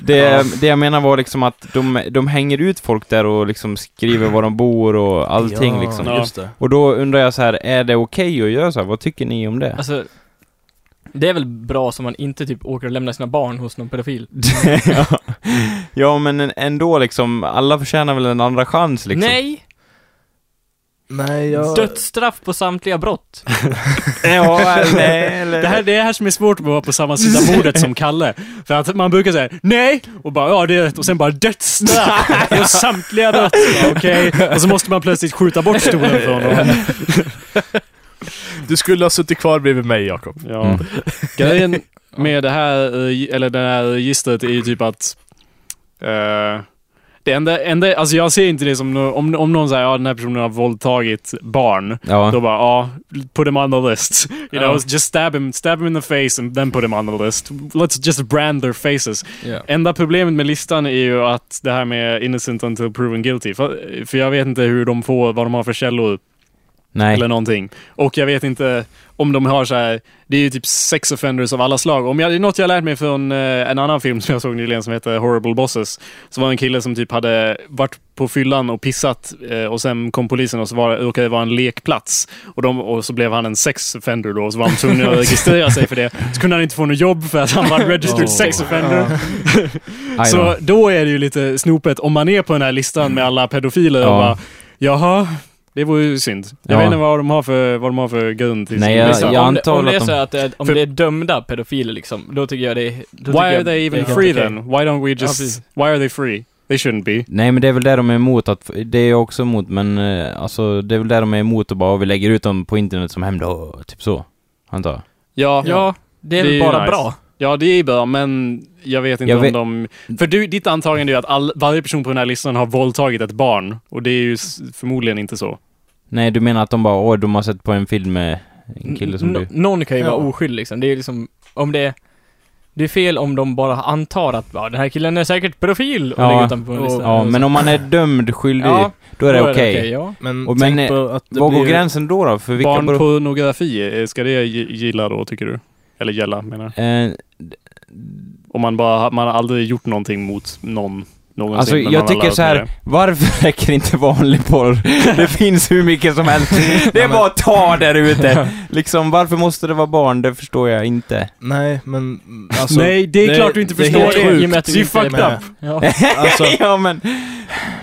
det, det jag menar var liksom att de, de hänger ut folk där och liksom skriver var de bor och allting ja, liksom. Just det. Och då undrar jag så här, är det okej att göra så här? Vad tycker ni om det? Alltså, det är väl bra så man inte typ åker och lämnar sina barn hos någon pedofil. (laughs) ja. ja, men ändå liksom, alla förtjänar väl en andra chans liksom. Nej! Nej, jag... Dödsstraff på samtliga brott. (laughs) Ja, nej, eller... Det här, det är här som är svårt att vara på samma sida bordet som Kalle. För att man brukar säga nej och bara ja det är rätt och sen bara dödsstraff och samtliga brott. Okej. Och så måste man plötsligt skjuta bort stolen från honom. Du skulle ha suttit kvar bredvid mig, Jakob. Ja. Mm. Grejen med det här, eh, eller det här registret är ju typ att eh, det enda, enda, alltså jag ser inte det som, om, om någon säger ja den här personen har våldtagit barn, Ja. då bara ja, put him on the list. You know, Ja. just stab him, stab him in the face and then put him on the list. Let's just brand their faces. Ja. Enda problemet med listan är ju att det här med innocent until proven guilty. För, för jag vet inte hur de får, vad de har för källor Nej. eller någonting. Och jag vet inte om de har så här, det är ju typ sex offenders av alla slag. Om jag, det är något jag lärt mig från eh, en annan film (laughs) som jag såg nyligen som heter Horrible Bosses. Så var det en kille som typ hade varit på fyllan och pissat eh, och sen kom polisen och så var råkade det vara en lekplats. Och, de, och så blev han en sex offender då och så var han tvungen att (laughs) registrera sig för det. Så kunde han inte få något jobb för att han var (laughs) registered Oh. sex offender. Aj Så då. är det ju lite snopet om man är på den här listan med alla pedofiler och Ja. bara Jaha, det var ju synd. Jag Ja. vet inte vad de har för, vad de har för grund till Nej, jag- jag om, det, antar om det är att de- så att det är, om För- det är dömda pedofiler liksom, då tycker jag det är... Why are jag they even free okej. then? Why don't we just... precis. why are they free? They shouldn't be. Nej, men det är väl det de är emot att, det är jag också emot, men eh, alltså det är väl det de är emot och bara, vi lägger ut dem på internet som hämnd, typ så. Antar jag. Ja, Ja, det är Det väl bara nice. bra. Ja, det är bra, men jag vet inte Jag om vet- de... För du, ditt antagande är ju att all, varje person på den här listan har våldtagit ett barn. Och det är ju förmodligen inte så. Nej, du menar att de bara, åh, de har sett på en film med en kille som N- du... Någon kan ju Ja. vara oskyldig liksom. Det är liksom, om det det är fel om de bara antar att ja, den här killen är säkert pedofil och Ja, lägger ut på en lista. Ja, men om man är dömd skyldig, Ja, då är det okej. ja. Men Och tänk men, på att det Var går gränsen då då? För vilka... Barnpornografi, eh, ska det gi- gilla då, tycker du? Eller gälla, menar jag. Eh, Om man bara, man har aldrig gjort någonting mot någon någonsin. Alltså men jag har tycker lärt så med här, det. varför (laughs) räcker inte vanlig porr? (laughs) Det finns hur mycket som helst. Det är bara att ta (laughs) där ute. Liksom, varför måste det vara barn? Det förstår jag inte. Nej, men alltså... Nej, det är klart du inte det förstår det. sjukt. I och med att du Det är inte är fucked med. up. Ja. Alltså, ja men,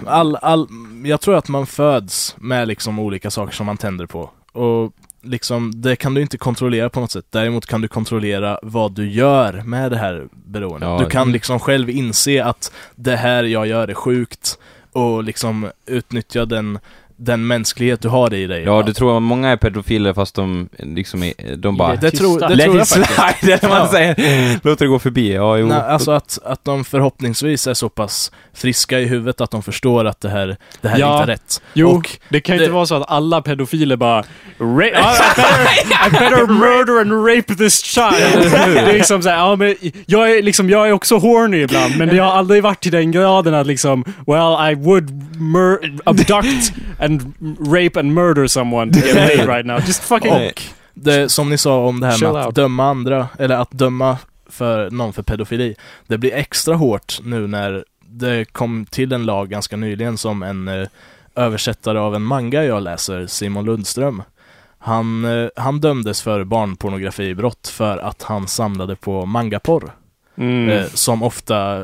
all, all, jag tror att man föds med liksom olika saker som man tänder på. Och liksom, det kan du inte kontrollera på något sätt. Däremot kan du kontrollera vad du gör med det här beroendet. Ja. Du kan liksom själv inse att det här jag gör är sjukt och liksom utnyttja den, den mänsklighet du har i dig. ja du tror att många är pedofiler fast de liksom är, de bara... det, tror, Tysta. det tror jag faktiskt. (laughs) slide, man Ja. säger. Låt det gå förbi. Ja, jo. Nej, alltså att, att de förhoppningsvis är så pass friska i huvudet att de förstår att det här, det här Ja. är inte rätt. Jo, Och det kan ju inte det- vara så att alla pedofiler bara Ra- I, better, (laughs) I better murder and rape this child. Det är liksom såhär, ja men jag är liksom, jag är också horny ibland, men jag har aldrig varit till den graden att liksom, well I would mur- abduct and rape and murder someone to get (laughs) laid right now. Just fucking... Och det som ni sa om det här Chill med att out. döma andra, eller att döma för någon för pedofili. Det blir extra hårt nu när det kom till en lag ganska nyligen som en eh, översättare av en manga jag läser, Simon Lundström. Han, eh, han dömdes för barnpornografibrott för att han samlade på mangaporr. Mm. Eh, som ofta eh,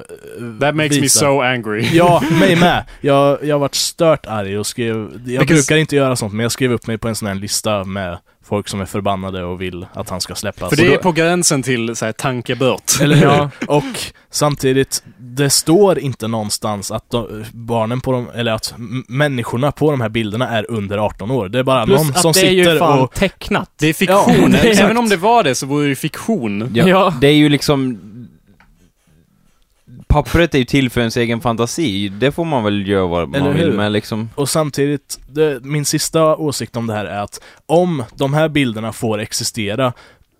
That makes me visar- so angry. (laughs) Ja, mig (laughs) med. Jag, jag har varit stört arg och skrev... Jag Because- brukar inte göra sånt, men jag skrev upp mig på en sån här lista med folk som är förbannade och vill att han ska släppas. För det Och är på gränsen till såhär tankebört. (laughs) Eller hur? Och samtidigt, det står inte någonstans att de, barnen på de, eller att människorna på de här bilderna är under 18 år. Det är bara Plus någon att som det är ju sitter fan och... tecknat. Det är fiktion. Ja, Även exakt. om det var det så vore det fiktion. Ja, Ja. Det är ju liksom... Pappret är ju till för ens egen fantasi. Det får man väl göra vad man Eller vill hur? med liksom. Och samtidigt, det, min sista åsikt om det här är att om de här bilderna får existera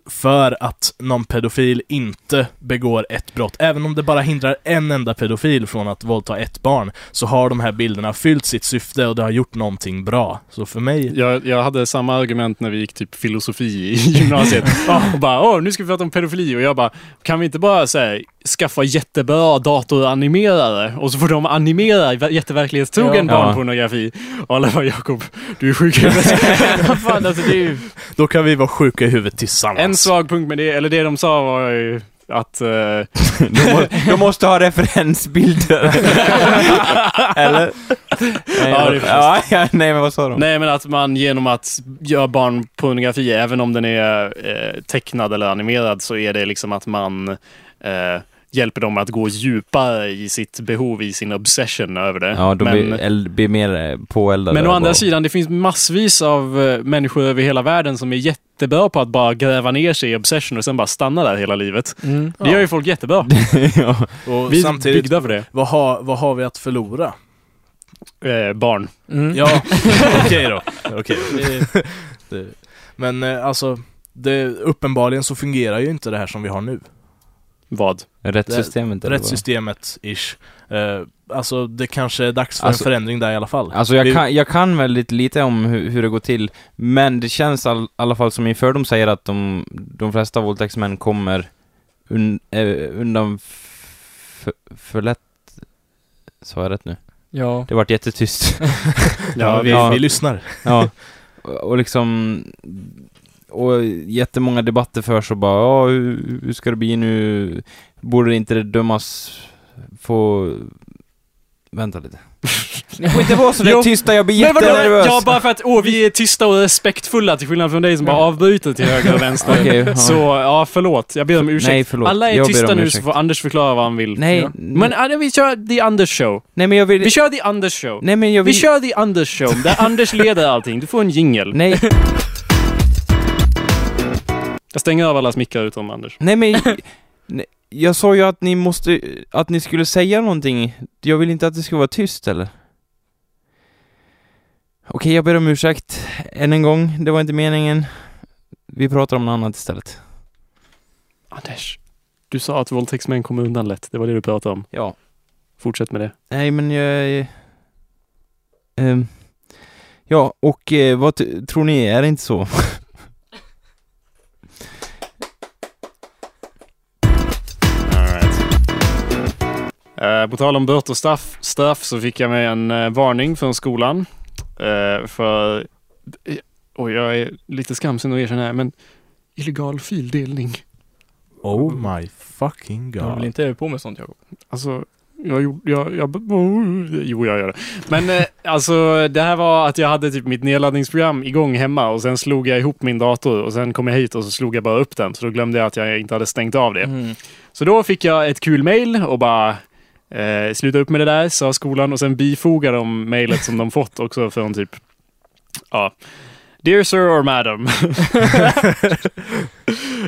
för att någon pedofil inte begår ett brott, även om det bara hindrar en enda pedofil från att våldta ett barn, så har de här bilderna fyllt sitt syfte och det har gjort någonting bra. Så för mig, Jag, jag hade samma argument när vi gick typ filosofi i gymnasiet. (laughs) och bara, åh, nu ska vi prata om pedofili. Och jag bara, kan vi inte bara säga skaffa jättebra datoranimerare och så får de animera jätteverklighetstrogen Ja. barnpornografi. Och alla bara, Jakob, du är sjuk i huvudet." (laughs) fan, alltså ju... då kan vi vara sjuka i huvudet tillsammans. En svag punkt med det, eller det de sa var ju att... eh, (laughs) De, må, de måste ha referensbilder. (laughs) Eller? Nej, Ja, det ja, ja, nej men vad sa de? nej, men att man genom att göra barnpornografi, även om den är eh, tecknad eller animerad, så är det liksom att man eh, hjälper dem att gå djupare i sitt behov, i sin obsession över det. Ja, de men, blir, blir mer påeldade. men å andra sidan, det finns massvis av eh, människor över hela världen som är jättebra på att bara gräva ner sig i obsession och sen bara stanna där hela livet. Mm. Det gör ju folk jättebra. (laughs) ja. Och Vi är samtidigt, byggda för det. vad har, vad har vi att förlora? Eh, barn. Mm. Ja, (laughs) okej då. Det- Men eh, alltså, det, uppenbarligen så fungerar ju inte det här som vi har nu. Vad? Rättssystemet eller vad? Rättssystemet, ish. Eh, alltså, det kanske är dags för Alltså- en förändring där i alla fall. Alltså jag Vi- kan, jag kan väldigt lite om hur, hur det går till, men det känns i all, alla fall som min fördom säger att de, de flesta våldtäktsmän kommer un, eh, undan för, för lätt... Sa jag rätt nu? Ja. Det vart jättetyst. (laughs) Ja, vi, ja. vi lyssnar. ja. Och liksom... Och jättemånga debatter förs och bara ja, hur, hur ska det bli nu? Borde inte det dömas få... Vänta lite. (laughs) Ni får inte vara så där tysta, jag blir jättenervös. Ja, bara för att åh, vi är tysta och respektfulla till skillnad från dig som bara avbryter till höger och vänster. (laughs) Ja. Så, ja, förlåt. Jag ber om ursäkt. Nej, förlåt. Alla är Jag tysta nu ursäkt. så får Anders förklara vad han vill. Nej, Ja. Men äh, vi kör The Anders Show. nej men jag vill... Vi kör The Anders Show. Nej men jag Vi vill... kör The Anders Show, där Anders leder allting. Du får en jingle. Nej, (laughs) Jag stänger av alla mickar utom Anders. nej men... (laughs) nej, jag sa ju att ni måste... Att ni skulle säga någonting. Jag vill inte att det ska vara tyst eller? Okej, jag ber om ursäkt. Än en gång. Det var inte meningen. Vi pratar om något annat istället. Anders, du sa att våldtäktsmän kommer undan lätt. Det var det du pratade om. Ja. Fortsätt med det. Nej men jag... ehm, ja, och eh, vad tror ni? Är det inte så? (laughs) Eh, på tal om böter och straff, straff så fick jag med en eh, varning från skolan. Eh, för, och jag är lite skamsen att erkänna det här, men illegal fildelning. Oh my fucking Du håller väl god. inte på med sånt Jakob? Alltså, jag gjorde, jag, jag, jo jag gör det. Men eh, alltså det här var att jag hade typ mitt nedladdningsprogram igång hemma och sen slog jag ihop min dator och sen kom jag hit och så slog jag bara upp den. Så då glömde jag att jag inte hade stängt av det. Mm. Så då fick jag ett kul mail och bara eh, sluta upp med det där, sa skolan och sen bifogar de mejlet som de fått också från typ, ja, Dear Sir or Madam. (laughs)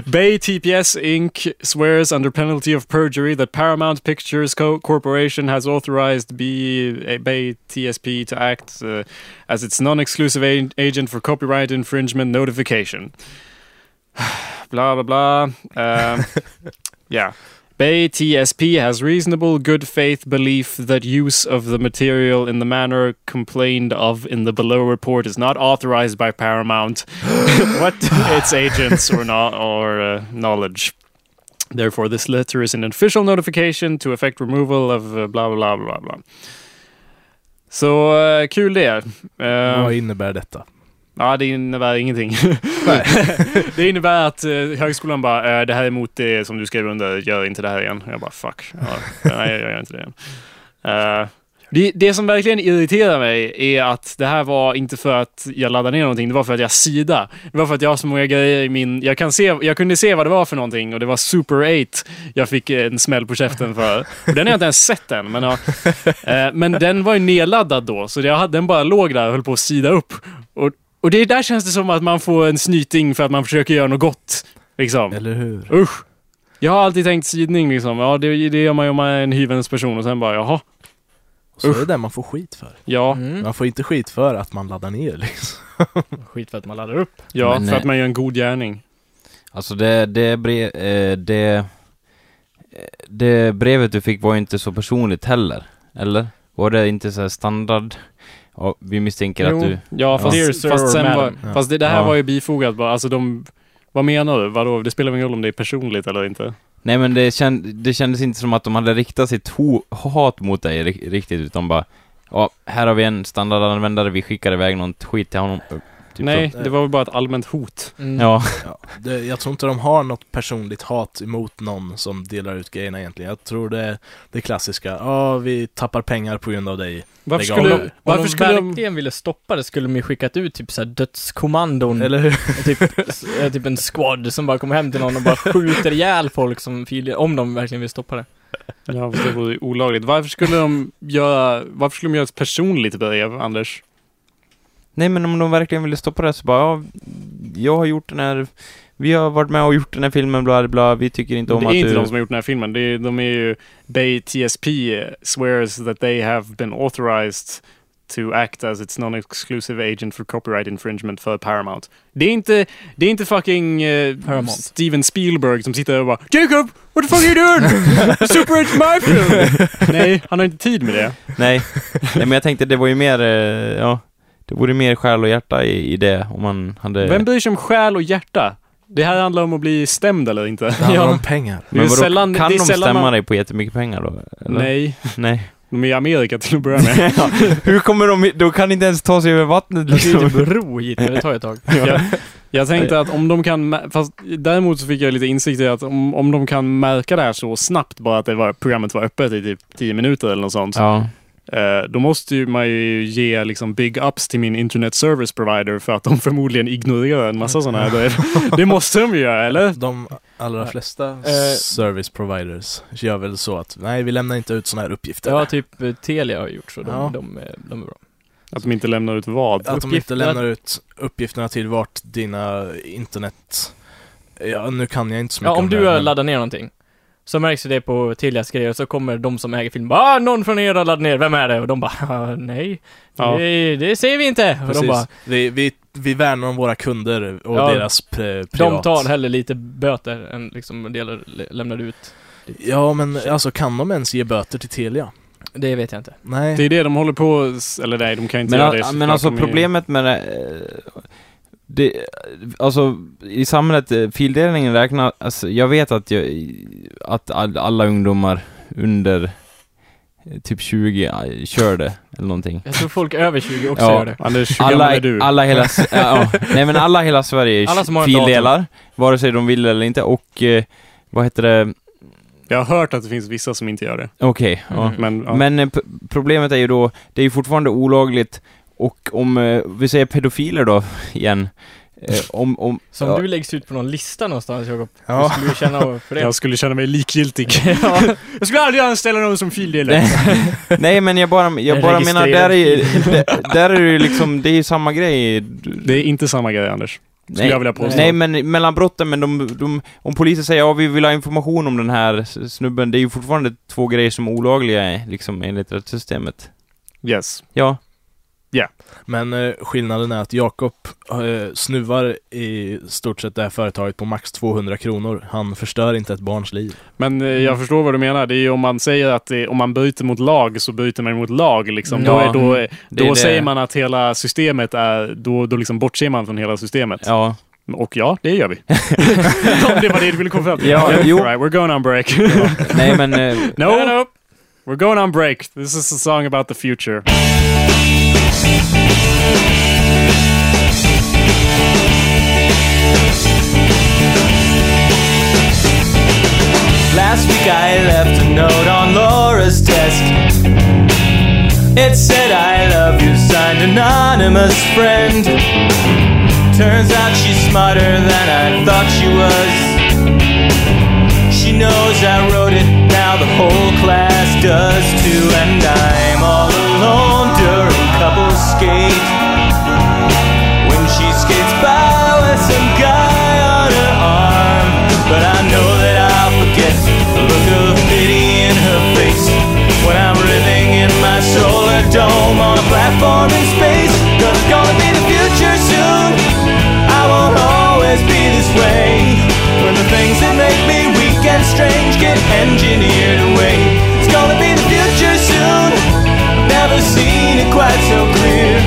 Bay TPS Inc. swears under penalty of perjury that Paramount Pictures Co- Corporation has authorized B- Bay TSP to act uh, as its non-exclusive agent for copyright infringement notification. (sighs) blah blah blah. Uh, (laughs) yeah. Bay TSP has reasonable good faith belief that use of the material in the manner complained of in the below report is not authorized by Paramount, (gasps) what its agents or not or uh, knowledge. Therefore, this letter is an official notification to effect removal of uh, blah blah blah blah. Så uh, kul det. Uh, Vad innebär detta? Ja, det innebär ingenting. (laughs) Det innebär att uh, högskolan bara, uh, det här är emot det som du skrev under, gör inte det här igen. Jag bara, fuck. Ja, nej, jag gör inte det igen. Uh, det, det som verkligen irriterar mig är att det här var inte för att jag laddade ner någonting, det var för att jag sida. Det var för att jag har så många grejer i min... Jag, kan se, jag kunde se vad det var för någonting och det var Super 8 jag fick en smäll på käften för. Och den har jag inte ens sett än, men, ja, eh, men den var ju nedladdad då, så jag hade, den bara låg där och höll på att sida upp. Och, och det där känns det som att man får en snyting för att man försöker göra något gott. Liksom. Eller hur? Usch! Jag har alltid tänkt sidning liksom. Ja, det, det gör man ju om man är en hyvens person och sen bara, jaha. Så är Usch. det det man får skit för. Ja, Mm. Man får inte skit för att man laddar ner liksom. (laughs) Skit för att man laddar upp. ja Men, för eh, att man gör en god gärning. Alltså det, det, bre, eh, det, eh, det brevet du fick var ju inte så personligt heller, eller? Var det inte så här standard? Ja, vi misstänker Jo, att du... ja, fast, Dear sir fast, sen var. Ja. fast det, det här Ja. var ju bifogat bara. Alltså de... Vad menar du? Vadå? Det spelar ingen roll om det är personligt eller inte. Nej men det, känd, det kändes inte som att de hade riktat sitt ho, hat mot dig ri- riktigt, utan bara Ja, här har vi en standardanvändare, vi skickar iväg någon skit till honom. Typ Nej, så. det var väl bara ett allmänt hot. Mm. Ja, Ja, det, jag tror inte de har något personligt hat emot någon som delar ut grejerna egentligen. Jag tror det är det klassiska, ja vi tappar pengar på grund av dig. Varför Lägg skulle, Om varför de skulle de... verkligen ville stoppa det skulle de ju skickat ut typ såhär dödskommandon. Eller hur? typ, eh, typ en squad som bara kommer hem till någon och bara skjuter ihjäl folk som filer, om de verkligen vill stoppa det. Ja, fast det vore olagligt. Varför skulle de göra... Varför skulle de göra ett personligt brev, Anders? Nej men om de verkligen ville stoppa det så bara, ja, jag har gjort den här, vi har varit med och gjort den här filmen, bla bla, vi tycker inte om det är att inte du... de som har gjort den här filmen. Det är, de är ju... Bay TSP swears that they have been authorized to act as its non-exclusive agent for copyright infringement för Paramount. Det är inte, det är inte fucking eh, Paramount. Steven Spielberg som sitter och bara Jacob, what the fuck are you doing? (laughs) Super it's my film! (laughs) Nej, han har inte tid med det. Nej. Nej men jag tänkte det var ju mer, eh, ja, det vore mer själ och hjärta i, i det om man hade... Vem bryr sig om själ och hjärta? Det här handlar om att bli stämd eller inte. Det handlar om pengar. Det är men vadå, sällan- kan det är de stämma man- dig på jättemycket pengar då? Eller? Nej, (laughs) Nej. de är i Amerika till att börja med. (laughs) Ja, Hur kommer de, de kan inte ens ta sig över vattnet Det är ju liksom. typ ro hit, men det tar ett tag. (laughs) jag, jag tänkte att om de kan, fast däremot så fick jag lite insikt i att om, om de kan märka det här så snabbt, bara att det var, programmet var öppet i typ 10 minuter eller något sånt. Ja. Eh, då måste ju man ju ge liksom big ups till min internet service provider för att de (laughs) förmodligen ignorerar en massa sådana här brev. Det måste de ju göra, eller? De allra flesta Eh, service providers gör väl så att, nej vi lämnar inte ut sådana här uppgifter. Ja, typ eh, Telia har gjort så. De, Ja. de, är- de är bra. Att de inte lämnar ut vad. Att de inte lämnar ut uppgifterna till vart dina internet... Ja, nu kan jag inte så mycket Ja, om det, du har men- laddat ner någonting. Så märks ju det på Telias grejer, så kommer de som äger filmen bara ah, någon från er har laddat ner, vem är det? Och de bara ah, nej, Ja. det, det ser vi inte. Och Precis. de bara, vi, vi, vi värnar om våra kunder och Ja, deras pri- de privat. tar hellre lite böter än liksom delar, lä- lämnar ut. Ja, men alltså kan de ens ge böter till Telia? Det vet jag inte. Nej. Det är det de håller på, eller nej, de kan inte Men, göra det. men alltså De är- problemet med det, eh, det, alltså i samhället, eh, fildelningen räknar, alltså jag vet att jag, att all, alla ungdomar under typ 20 ja, kör det, eller någonting. Jag tror folk över 20 också Ja. gör det. Anders, hur Alla, är du? alla hela, (laughs) ja, ja. nej men alla hela Sverige Alla som har en fildelar, vare sig de vill eller inte, och eh, vad heter det, Jag har hört att det finns vissa som inte gör det. okej, ja. Mm. Men, ja. Men eh, problemet är ju då, det är ju fortfarande olagligt och om, eh, vi säger pedofiler då, igen, eh, om, om, Som ja, du läggs ut på någon lista någonstans Jakob. Ja. Hur skulle du känna för det? jag skulle känna mig likgiltig. (laughs) ja. jag skulle aldrig anställa någon som fildelare. (laughs) nej men jag bara, jag bara menar, där är ju, där, där är det ju liksom, det är ju samma grej. Det är inte samma grej, Anders. Nej, jag vilja påstå. nej men mellan brotten, men de, de, om polisen säger ja vi vill ha information om den här snubben, det är ju fortfarande två grejer som är olagliga liksom enligt rättssystemet. Yes. Ja, Men eh, skillnaden är att Jakob eh, snuvar i stort sett det här företaget på max 200 kronor. Han förstör inte ett barns liv. Men eh, jag förstår vad du menar. Det är ju om man säger att det, om man bryter mot lag så bryter man mot lag. Liksom. Då, Ja, är, då, det då är det. säger man att hela systemet är... Då, då liksom bortser man från hela systemet. ja. Och ja, det gör vi. (laughs) om det var det du ville komma fram till. Ja, jo. All right, we're going on break. Nej men, eh, (laughs) no, no. we're going on break. This is a song about the future. Last week I left a note on Laura's desk. It said, I love you, signed anonymous friend. Turns out she's smarter than I thought she was. She knows I wrote it, now the whole class does too. And I'm all alone always be this way. When the things that make me weak and strange get engineered away. It's gonna be the future soon. I've never seen it quite so clear.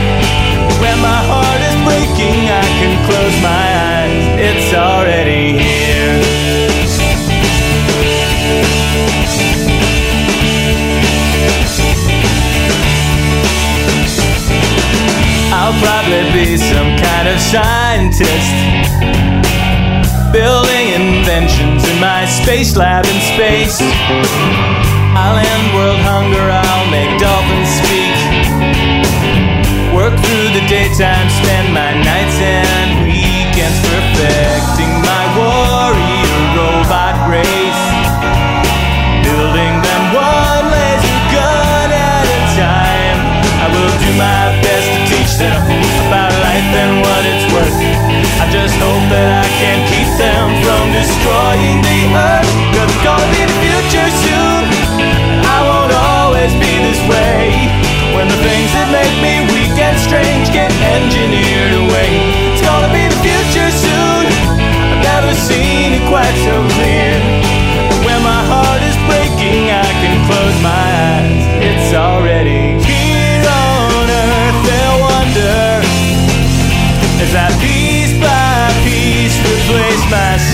When my heart is breaking, I can close my eyes. It's already here. I'll probably be some kind of scientist. Building inventions in my space lab in space. I'll end world hunger, I'll make dolphins speak. Work through the daytime, spend my nights and weekends perfecting my warrior robot race. Building them one laser gun at a time. I will do my best to teach them about life and what it's worth. I just hope that I can keep them from destroying the earth. Cause it's gonna be the future soon. I won't always be this way. When the things that make me weak and strange get engineered away. It's gonna be the future soon. I've never seen it quite so clear.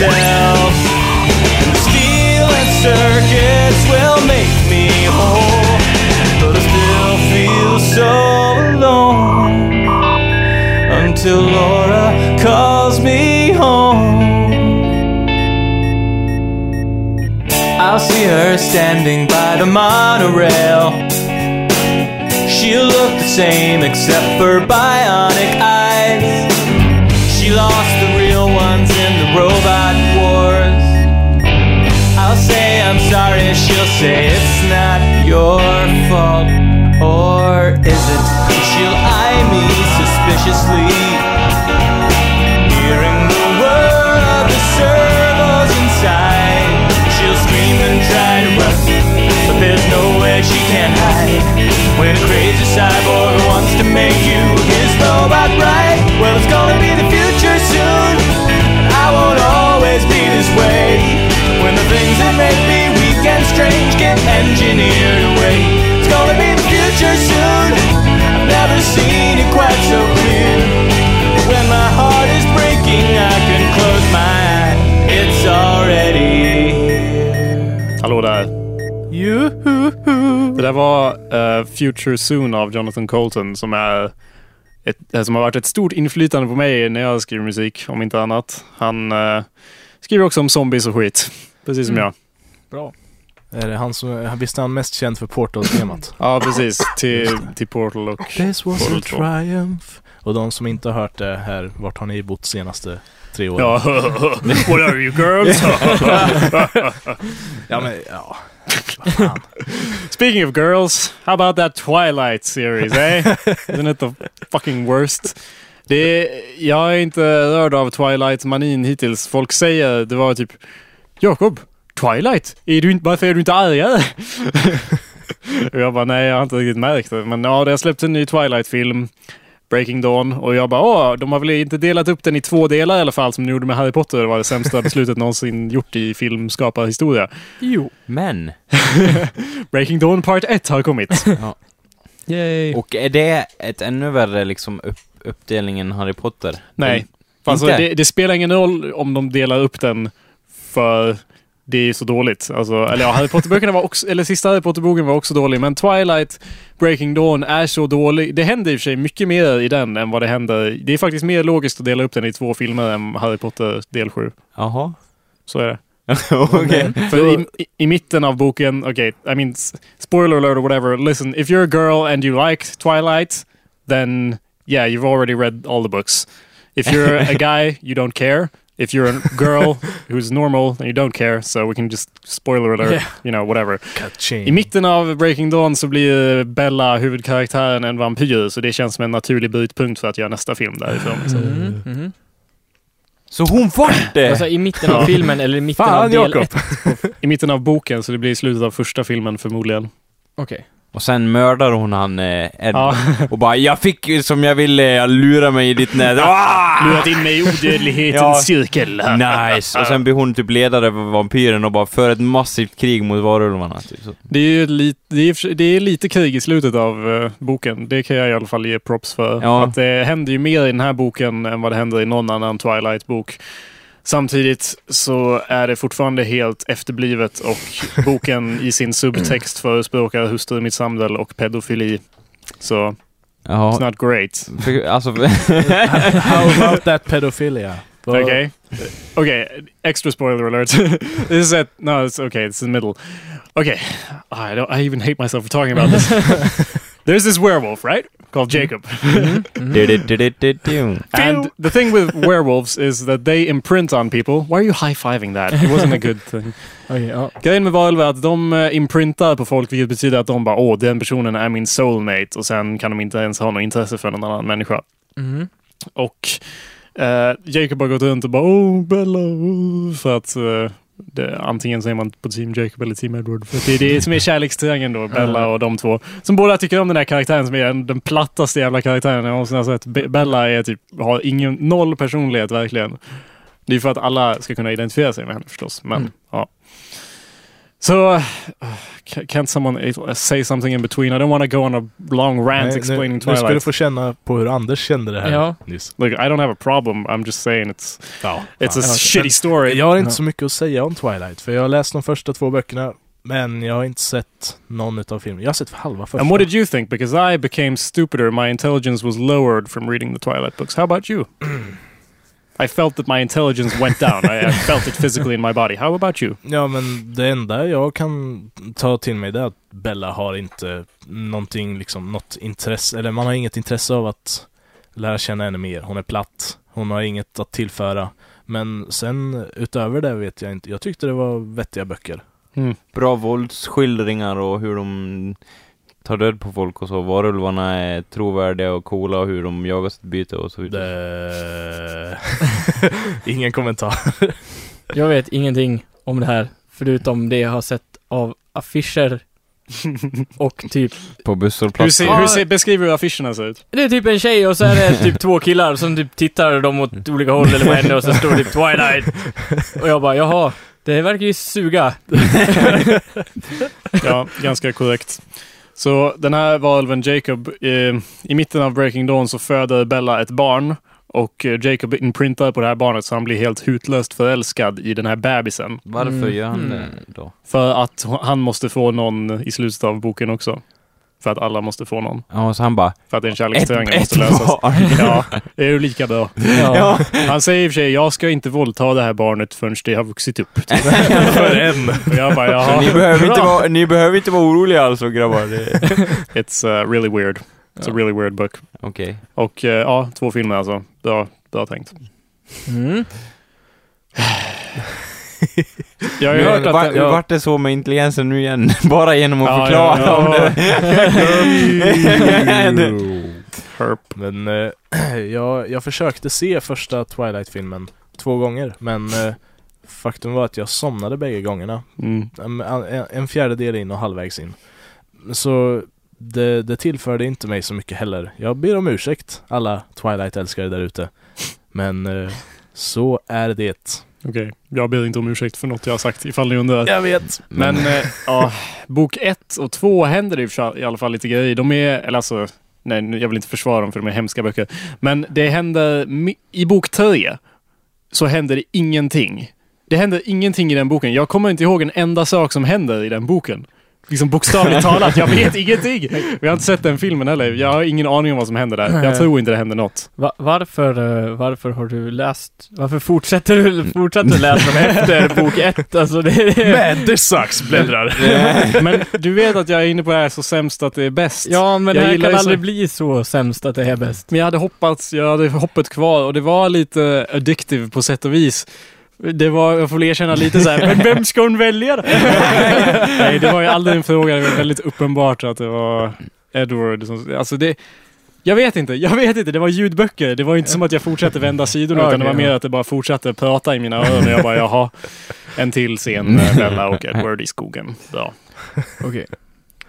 Myself. Steel and circuits will make me whole. But I still feel so alone until Laura calls me home. I'll see her standing by the monorail. She'll look the same except for bionic eyes. She'll say it's not your fault. Or is it? She'll eye me suspiciously. Hearing the whir of the servos inside. She'll scream and try to run, but there's nowhere she can hide. When a crazy cyborg wants to make you his robot right, well, it's gonna be the future soon. And I won't always be this way. When the things that make me strange get engineered away, it's gonna be the future soon. I've never seen it quite so clear. When my heart is breaking, I can close my eyes. It's already here. Hallå där. Det där var eh, Future Soon av Jonathan Colton som är ett, eh, som har varit ett stort inflytande på mig när jag skriver musik, om inte annat. Han eh, skriver också om zombies och skit, precis som Mm. jag. Bra. Är det han som, visst är han mest känd för Portal-temat? (clears throat) Ja, precis. Till, till Portal och... This was Portal a 2. triumph. Och de som inte har hört det här, vart har ni bott senaste tre åren? Ja, (laughs) what are you girls? ja (laughs) men ja. Speaking of girls, how about that Twilight series, eh? Isn't it the fucking worst? Det är, jag är inte rörd av Twilight-manin hittills. Folk säger, det var typ Jakob, Twilight? Är du inte, varför är du inte argare? (laughs) jag bara, nej jag har inte riktigt märkt det. Men ja, det har släppts en ny Twilight-film. Breaking Dawn. Och jag bara, åh, de har väl inte delat upp den i två delar i alla fall som de gjorde med Harry Potter. Det var det sämsta beslutet någonsin gjort i filmskaparhistoria. Jo. Men, (laughs) Breaking Dawn Part 1 har kommit. (laughs) Yay. och är det ett ännu värre liksom upp, uppdelning än Harry Potter? Nej. Alltså, Inte? det, det spelar ingen roll om de delar upp den för det är så dåligt. Alltså, eller ja, Harry Potter-böckerna var också, eller sista Harry Potter-boken var också dålig, men Twilight Breaking Dawn är så dålig. Det händer i och för sig mycket mer i den än vad det händer. Det är faktiskt mer logiskt att dela upp den i två filmer än Harry Potter del 7. Jaha. Så är det. (laughs) Okej. För i, i, i mitten av boken, okej, I mean, spoiler alert or whatever, listen, if you're a girl and you like Twilight, then yeah, you've already read all the books. If you're a (laughs) guy, you don't care. If you're a girl (laughs) who's normal, then you don't care. So we can just spoiler alert, Yeah. you know, whatever. Ka-ching. I mitten av Breaking Dawn så blir Bella, huvudkaraktären, en vampyr. Så det känns som en naturlig brytpunkt för att göra nästa film därifrån. liksom. Mm. Mhm. Så hon vart (coughs) det? Alltså i mitten av filmen eller i mitten Fan, av del Jakob. ett? (laughs) I mitten av boken, så det blir i slutet av första filmen förmodligen. Okej. Och sen mördar hon han eh, Ed Ja. (laughs) och bara 'Jag fick som jag ville, jag lurade mig i ditt nät' (laughs) ah! Lurat in mig i odödlighetens Ja. cirkel. Nice! Och sen blir hon typ ledare för vampyren och bara för ett massivt krig mot varulvarna. Typ. Så. Det är ju lite, det är, det är lite krig i slutet av eh, boken. Det kan jag i alla fall ge props för. Ja. Att det händer ju mer i den här boken än vad det händer i någon annan Twilight-bok. Samtidigt så är det fortfarande helt efterblivet och boken i sin subtext förespråkar hustrumisshandel och pedofili. Så, it's Jaha. not great. Alltså, (laughs) (laughs) How about that pedophilia? Vad- Okay. Okay. Extra spoiler alert. (laughs) this is at no. It's okay. It's in the middle. Okay. I don't. I even hate myself for talking about this. There's this werewolf, right? Called Jacob. And the thing with werewolves is that they imprint on people. Why are you high fiving that? It wasn't a good thing. (laughs) Ja. Grejen med varulvar är att de eh, imprintar på folk, vilket betyder att de bara åh, den personen är min soulmate och sen kan de inte ens ha något intresse för någon annan människa. Mhm. Och eh, Jacob har gått runt och bara åh, Bella, för att eh, det, antingen säger man på Team Jacob eller Team Edward. För det är det som är kärlekstriangeln då, Bella och de två. Som båda tycker om den här karaktären som är den, plattaste jävla karaktären jag någonsin har sett. Be- Bella är typ, har ingen, noll personlighet verkligen. Det är för att alla ska kunna identifiera sig med henne förstås. Men Mm. ja. Så, uh, can't someone say something in between? I don't want to go on a long rant Nej, explaining nu, nu ska du Twilight. få känna på hur Anders kände det här Ja. nyss. Look, I don't have a problem. I'm just saying it's Ja, it's a fan. shitty story. Jag har inte Ja. så mycket att säga om Twilight, för jag har läst de första två böckerna, men jag har inte sett någon utav filmerna. Jag har sett halva första. And what did you think? Because I became stupider. My intelligence was lowered from reading the Twilight books. How about you? (clears throat) I felt that my intelligence went down. I, I felt it physically in my body. How about you? Ja, men det enda jag kan ta till mig det är att Bella har inte någonting, liksom, något intresse, eller man har inget intresse av att lära känna henne mer. Hon är platt, hon har inget att tillföra. Men sen utöver det vet jag inte. Jag tyckte det var vettiga böcker. Bra våldsskildringar och hur de tar död på folk och så. Varulvarna är trovärdiga och coola och hur de jagar sitt byte och så vidare. Det... (laughs) Ingen kommentar. Jag vet ingenting om det här, förutom det jag har sett av affischer och typ... På Hur busshållplatsen. ser, hur ser, beskriver hur affischerna ser ut? Det är typ en tjej och så är det typ två killar som typ tittar de åt olika håll eller henne och så står det typ Twilight. Och jag bara, jaha, det verkar ju suga. Ja, ganska korrekt. Så den här varulven Jacob, eh, i mitten av Breaking Dawn så föder Bella ett barn Och eh, Jacob inprintar på det här barnet så han blir helt hutlöst förälskad i den här bebisen. Varför Mm. gör han det Mm. då? För att han måste få någon i slutet av boken också. För att alla måste få någon. Ja, så han bara... För att det är en Ett, kärlekstriangel ett måste lösas. barn! Ja, (laughs) är ju lika bra. Ja. Han säger i och för sig, jag ska inte våldta det här barnet förrän det har vuxit upp. (laughs) För en. Och jag bara, jaha. Ni, behöver inte vara, ni behöver inte vara oroliga alltså grabbar. (laughs) It's uh, really weird. It's a really weird book. Okej. Och eh, ja, två filmer alltså. Bra, bra tänkt. Mm. (sighs) (sighs) (laughs) Jag har ju hört Men att... var, ja. Vart det så med intelligensen nu igen? (laughs) Bara genom att Ja, förklara ja, om (laughs) ja. det. Herp. Men eh, (clears throat) jag, jag försökte se första Twilight-filmen två gånger, men eh, faktum var att jag somnade bägge gångerna. Mm. En, en, en fjärdedel in och halvvägs in. Så det, det tillförde inte mig så mycket heller. Jag ber om ursäkt, alla Twilight-älskare där ute. Men eh, så är det. Okej, jag ber inte om ursäkt för något jag har sagt ifall ni undrar. Jag vet. Men eh, ja, bok ett och två händer det i alla fall lite grejer. De är, eller alltså, nej jag vill inte försvara dem för de är hemska böcker. Men det händer, i bok tre så händer det ingenting. Det händer ingenting i den boken. Jag kommer inte ihåg en enda sak som händer i den boken. Liksom bokstavligt talat, jag vet ingenting. Vi har inte sett den filmen heller. Jag har ingen aning om vad som händer där. Jag tror inte det händer något. Va- varför, eh, varför har du läst, varför fortsätter du, fortsätter du läsa dem efter bok ett? Alltså det är... Men det sucks, bläddrar. Men du vet att jag är inne på det här så sämst att det är bäst. Ja, men Jag det här kan aldrig så- bli så sämst att det är bäst. Men jag hade hoppats, jag hade hoppet kvar och det var lite addictive på sätt och vis. Det var, jag får väl erkänna lite så här, men vem ska hon välja då? (laughs) Nej, det var ju aldrig en fråga. Det var väldigt uppenbart att det var Edward som, alltså det, jag vet inte, jag vet inte. Det var ljudböcker. Det var inte som att jag fortsatte vända sidorna utan det var mer att det bara fortsatte prata i mina öron och jag bara, jaha. En till scen, eh, Bella och Edward i skogen. Bra. Okej.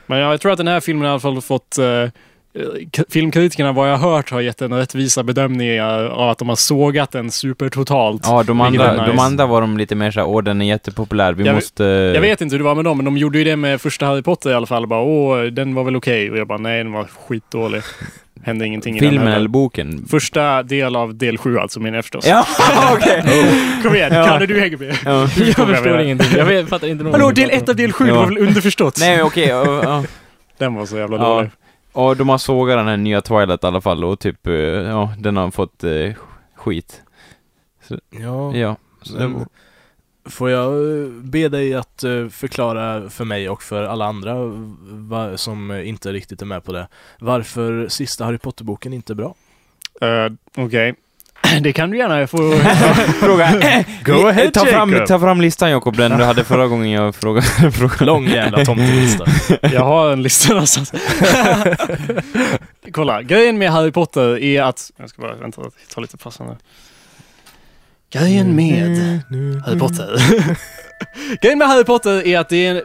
Men jag tror att den här filmen i alla fall fått k- Filmkritikerna, vad jag har hört, har gett en rättvisa bedömningar av att de har sågat den supertotalt. Ja, de andra, är de nice. andra var de lite mer såhär, åh den är jättepopulär, vi Jag- måste... Jag vet inte hur det var med dem, men de gjorde ju det med första Harry Potter i alla fall. Bara, åh, den var väl okej? Och jag bara, nej, den var skitdålig. Hände ingenting i den eller boken? Första del av del sju alltså, menar jag förstås. Ja, (laughs) okej! (laughs) Kom igen, Ja. kan du hänga med? Ja. Jag förstår ingenting. Jag vet, fattar inte någonting. Hallå, del ett av del sju, det Ja. var väl underförstått? Nej, okej, ja, ja. (laughs) Den var så jävla Ja. Och de har sågat den här nya Twilight i alla fall och typ, eh, ja, den har fått eh, skit. Ja, Ja. men får jag eh, be dig att eh, förklara för mig och för alla andra va, som inte riktigt är med på det. Varför sista Harry Potter-boken inte är bra? Uh, okej. (clears throat) Det kan du gärna få... (laughs) Fråga. (laughs) Go ahead, ta, fram, Jacob. ta fram listan Jakob, den du hade förra gången jag frågade. (laughs) frågade. Lång jävla tomtelista. Jag har en lista någonstans. Kolla, grejen med Harry Potter är att... Jag ska bara vänta, ta lite passande. Grejen med Harry Potter. (laughs) Grejen med Harry Potter är att det är,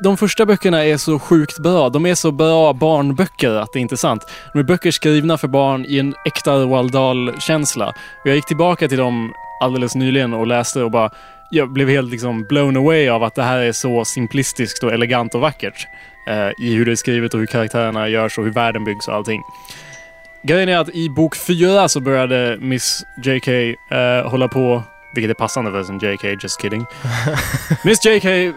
de första böckerna är så sjukt bra. De är så bra barnböcker att det är sant. De är böcker skrivna för barn i en äkta Roald Dahl-känsla. Jag gick tillbaka till dem alldeles nyligen och läste och bara jag blev helt liksom blown away av att det här är så simplistiskt och elegant och vackert. Eh, I hur det är skrivet och hur karaktärerna görs och hur världen byggs och allting. Grejen är att i bok fyra så började Miss JK eh, hålla på, vilket är passande för sin JK, just kidding. (laughs) Miss JK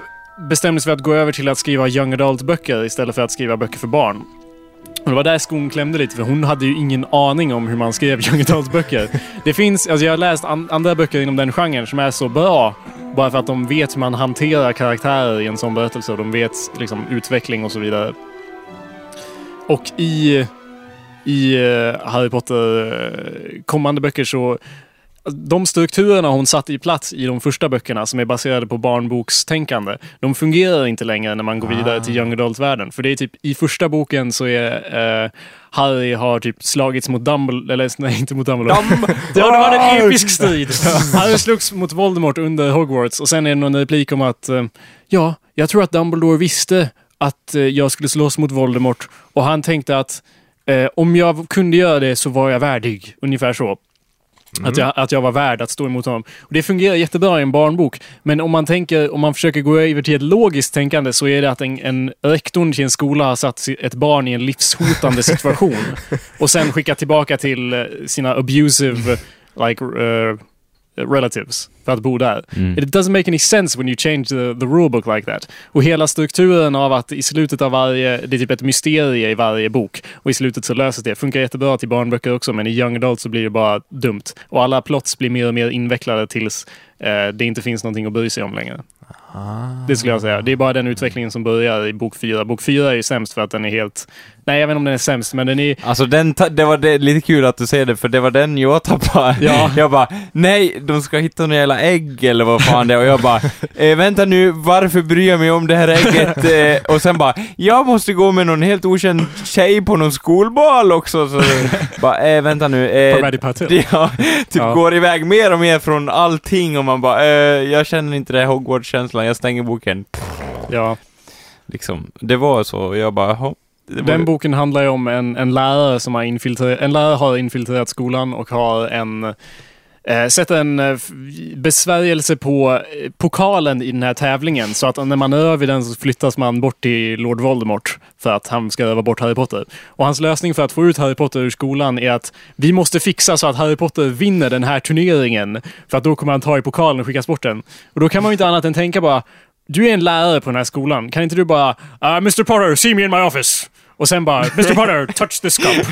bestämde sig för att gå över till att skriva young adult-böcker istället för att skriva böcker för barn. Och det var där skon klämde lite, för hon hade ju ingen aning om hur man skrev young adult-böcker. (laughs) Det finns, alltså jag har läst an- andra böcker inom den genren som är så bra, bara för att de vet hur man hanterar karaktärer i en sån berättelse och de vet liksom utveckling och så vidare. Och i, i eh, Harry Potter eh, kommande böcker så de strukturerna hon satte i plats i de första böckerna som är baserade på barnbokstänkande, de fungerar inte längre när man går vidare till young adult-världen. För det är typ, i första boken så är eh, Harry har typ slagits mot Dumbledore, eller (laughs) nej inte mot Dumbledore. (laughs) Ja, det var en episk strid. (laughs) Harry slogs mot Voldemort under Hogwarts och sen är det någon replik om att eh, ja, jag tror att Dumbledore visste att eh, jag skulle slåss mot Voldemort och han tänkte att eh, om jag kunde göra det så var jag värdig. Ungefär så. Mm. Att, jag, att jag var värd att stå emot honom. Och det fungerar jättebra i en barnbok. Men om man, tänker, om man försöker gå över till ett logiskt tänkande så är det att en, en rektorn till en skola har satt ett barn i en livshotande (laughs) situation. och sen skickat tillbaka till eh, sina abusive like, uh, relatives för att bo där. Mm. It doesn't make any sense when you change the, the rulebook like that. Och hela strukturen av att i slutet av varje, det är typ ett mysterie i varje bok och i slutet så löses det. Funkar jättebra till barnböcker också men i young adult så blir det bara dumt. Och alla plots blir mer och mer invecklade tills eh, det inte finns någonting att bry sig om längre. Det skulle jag säga. Det är bara den utvecklingen som börjar i bok fyra. Bok fyra är ju sämst för att den är helt... Nej, jag vet inte om den är sämst, men den är... Alltså den, det var det, lite kul att du säger det, för det var den jag tappade. Ja. (laughs) Jag bara, nej, de ska hitta några jävla ägg eller vad fan det är. Och jag bara, eh, vänta nu, varför bryr jag mig om det här ägget? (laughs) Eh, och sen bara, jag måste gå med någon helt okänd tjej på någon skolbal också. Så bara, eh, vänta nu. Eh, På Patel. (laughs) ja, typ Ja. går iväg mer och mer från allting och man bara, eh, jag känner inte det Hogwarts-känslan, jag stänger boken. Ja. Liksom, det var så, jag bara, jaha. Den boken handlar ju om en, en lärare som har infiltrerat, en lärare har infiltrerat skolan och har en eh, sätter en eh, besvärjelse på eh, pokalen i den här tävlingen så att när man är över den så flyttas man bort till Lord Voldemort för att han ska öva bort Harry Potter. Och hans lösning för att få ut Harry Potter ur skolan är att vi måste fixa så att Harry Potter vinner den här turneringen för att då kommer han ta i pokalen och skickas bort den. Och då kan man ju inte annat än tänka bara du är en lärare på den här skolan. Kan inte du bara ah, uh, Mr Potter, see me in my office? Och sen bara Mr (laughs) Potter, touch this (laughs) cup.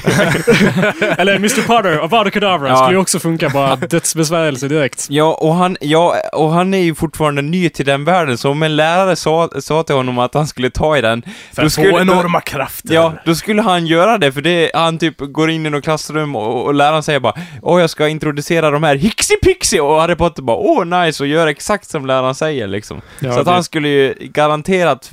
Eller Mr Potter, Avada Kedavra Ja. skulle ju också funka. Bara dödsbesvärjelse direkt. Ja, och han, ja, och han är ju fortfarande ny till den världen, så om en lärare sa, sa till honom att han skulle ta i den, För då att skulle- få enorma krafter. ja, då skulle han göra det, för det, han typ går in i något klassrum och, och läraren säger bara Åh, jag ska introducera de här Hixie Pixie, och Harry Potter bara Åh, nice, och gör exakt som läraren säger liksom. Ja, så att det, han skulle ju garanterat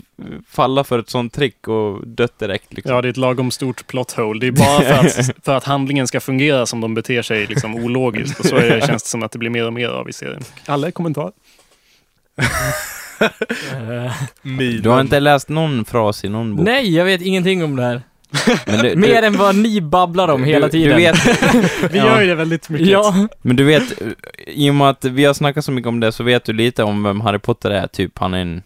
falla för ett sånt trick och dött direkt liksom. ja, det är ett lagom stort plot hole. Det är bara för att, (laughs) för att handlingen ska fungera som de beter sig liksom ologiskt. Och så är det, känns det som att det blir mer och mer av i serien. Alla kommentar. (laughs) Du har inte läst någon fras i någon bok? nej, jag vet ingenting om det här. (laughs) Men du, Mer du, än vad ni babblar om hela du, tiden. Du vet, Vi gör ju det väldigt mycket. Ja. Men du vet, i och med att vi har snackat så mycket om det så vet du lite om vem Harry Potter är, typ. Han är en...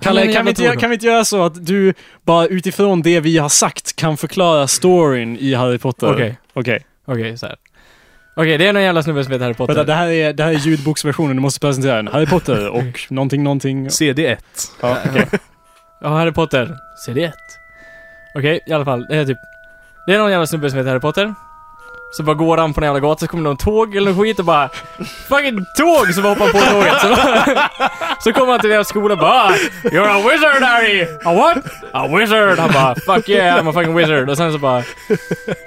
Kalle, kan vi, inte, kan vi inte göra så att du bara utifrån det vi har sagt kan förklara storyn i Harry Potter? Okej, Okej. okej, så här. Okej, det är någon jävla snubbe som heter Harry Potter. Vänta, det här är, det här är ljudboksversionen, du måste presentera den. Harry Potter (laughs) och någonting, någonting. CD1. Ja, okej. Ja, Harry Potter. CD1. Okej, i alla fall. Det är typ... Det är någon jävla snubbe som heter Harry Potter. Så bara går han på en jävla gata, så kommer någon tåg eller något skit och bara... Fucking tåg! Så bara hoppar han på tåget. Så, (laughs) så kommer han till deras skola och bara ah, You're a wizard Harry! A what? A wizard! Han bara Fuck yeah, I'm a fucking wizard. Och sen så bara...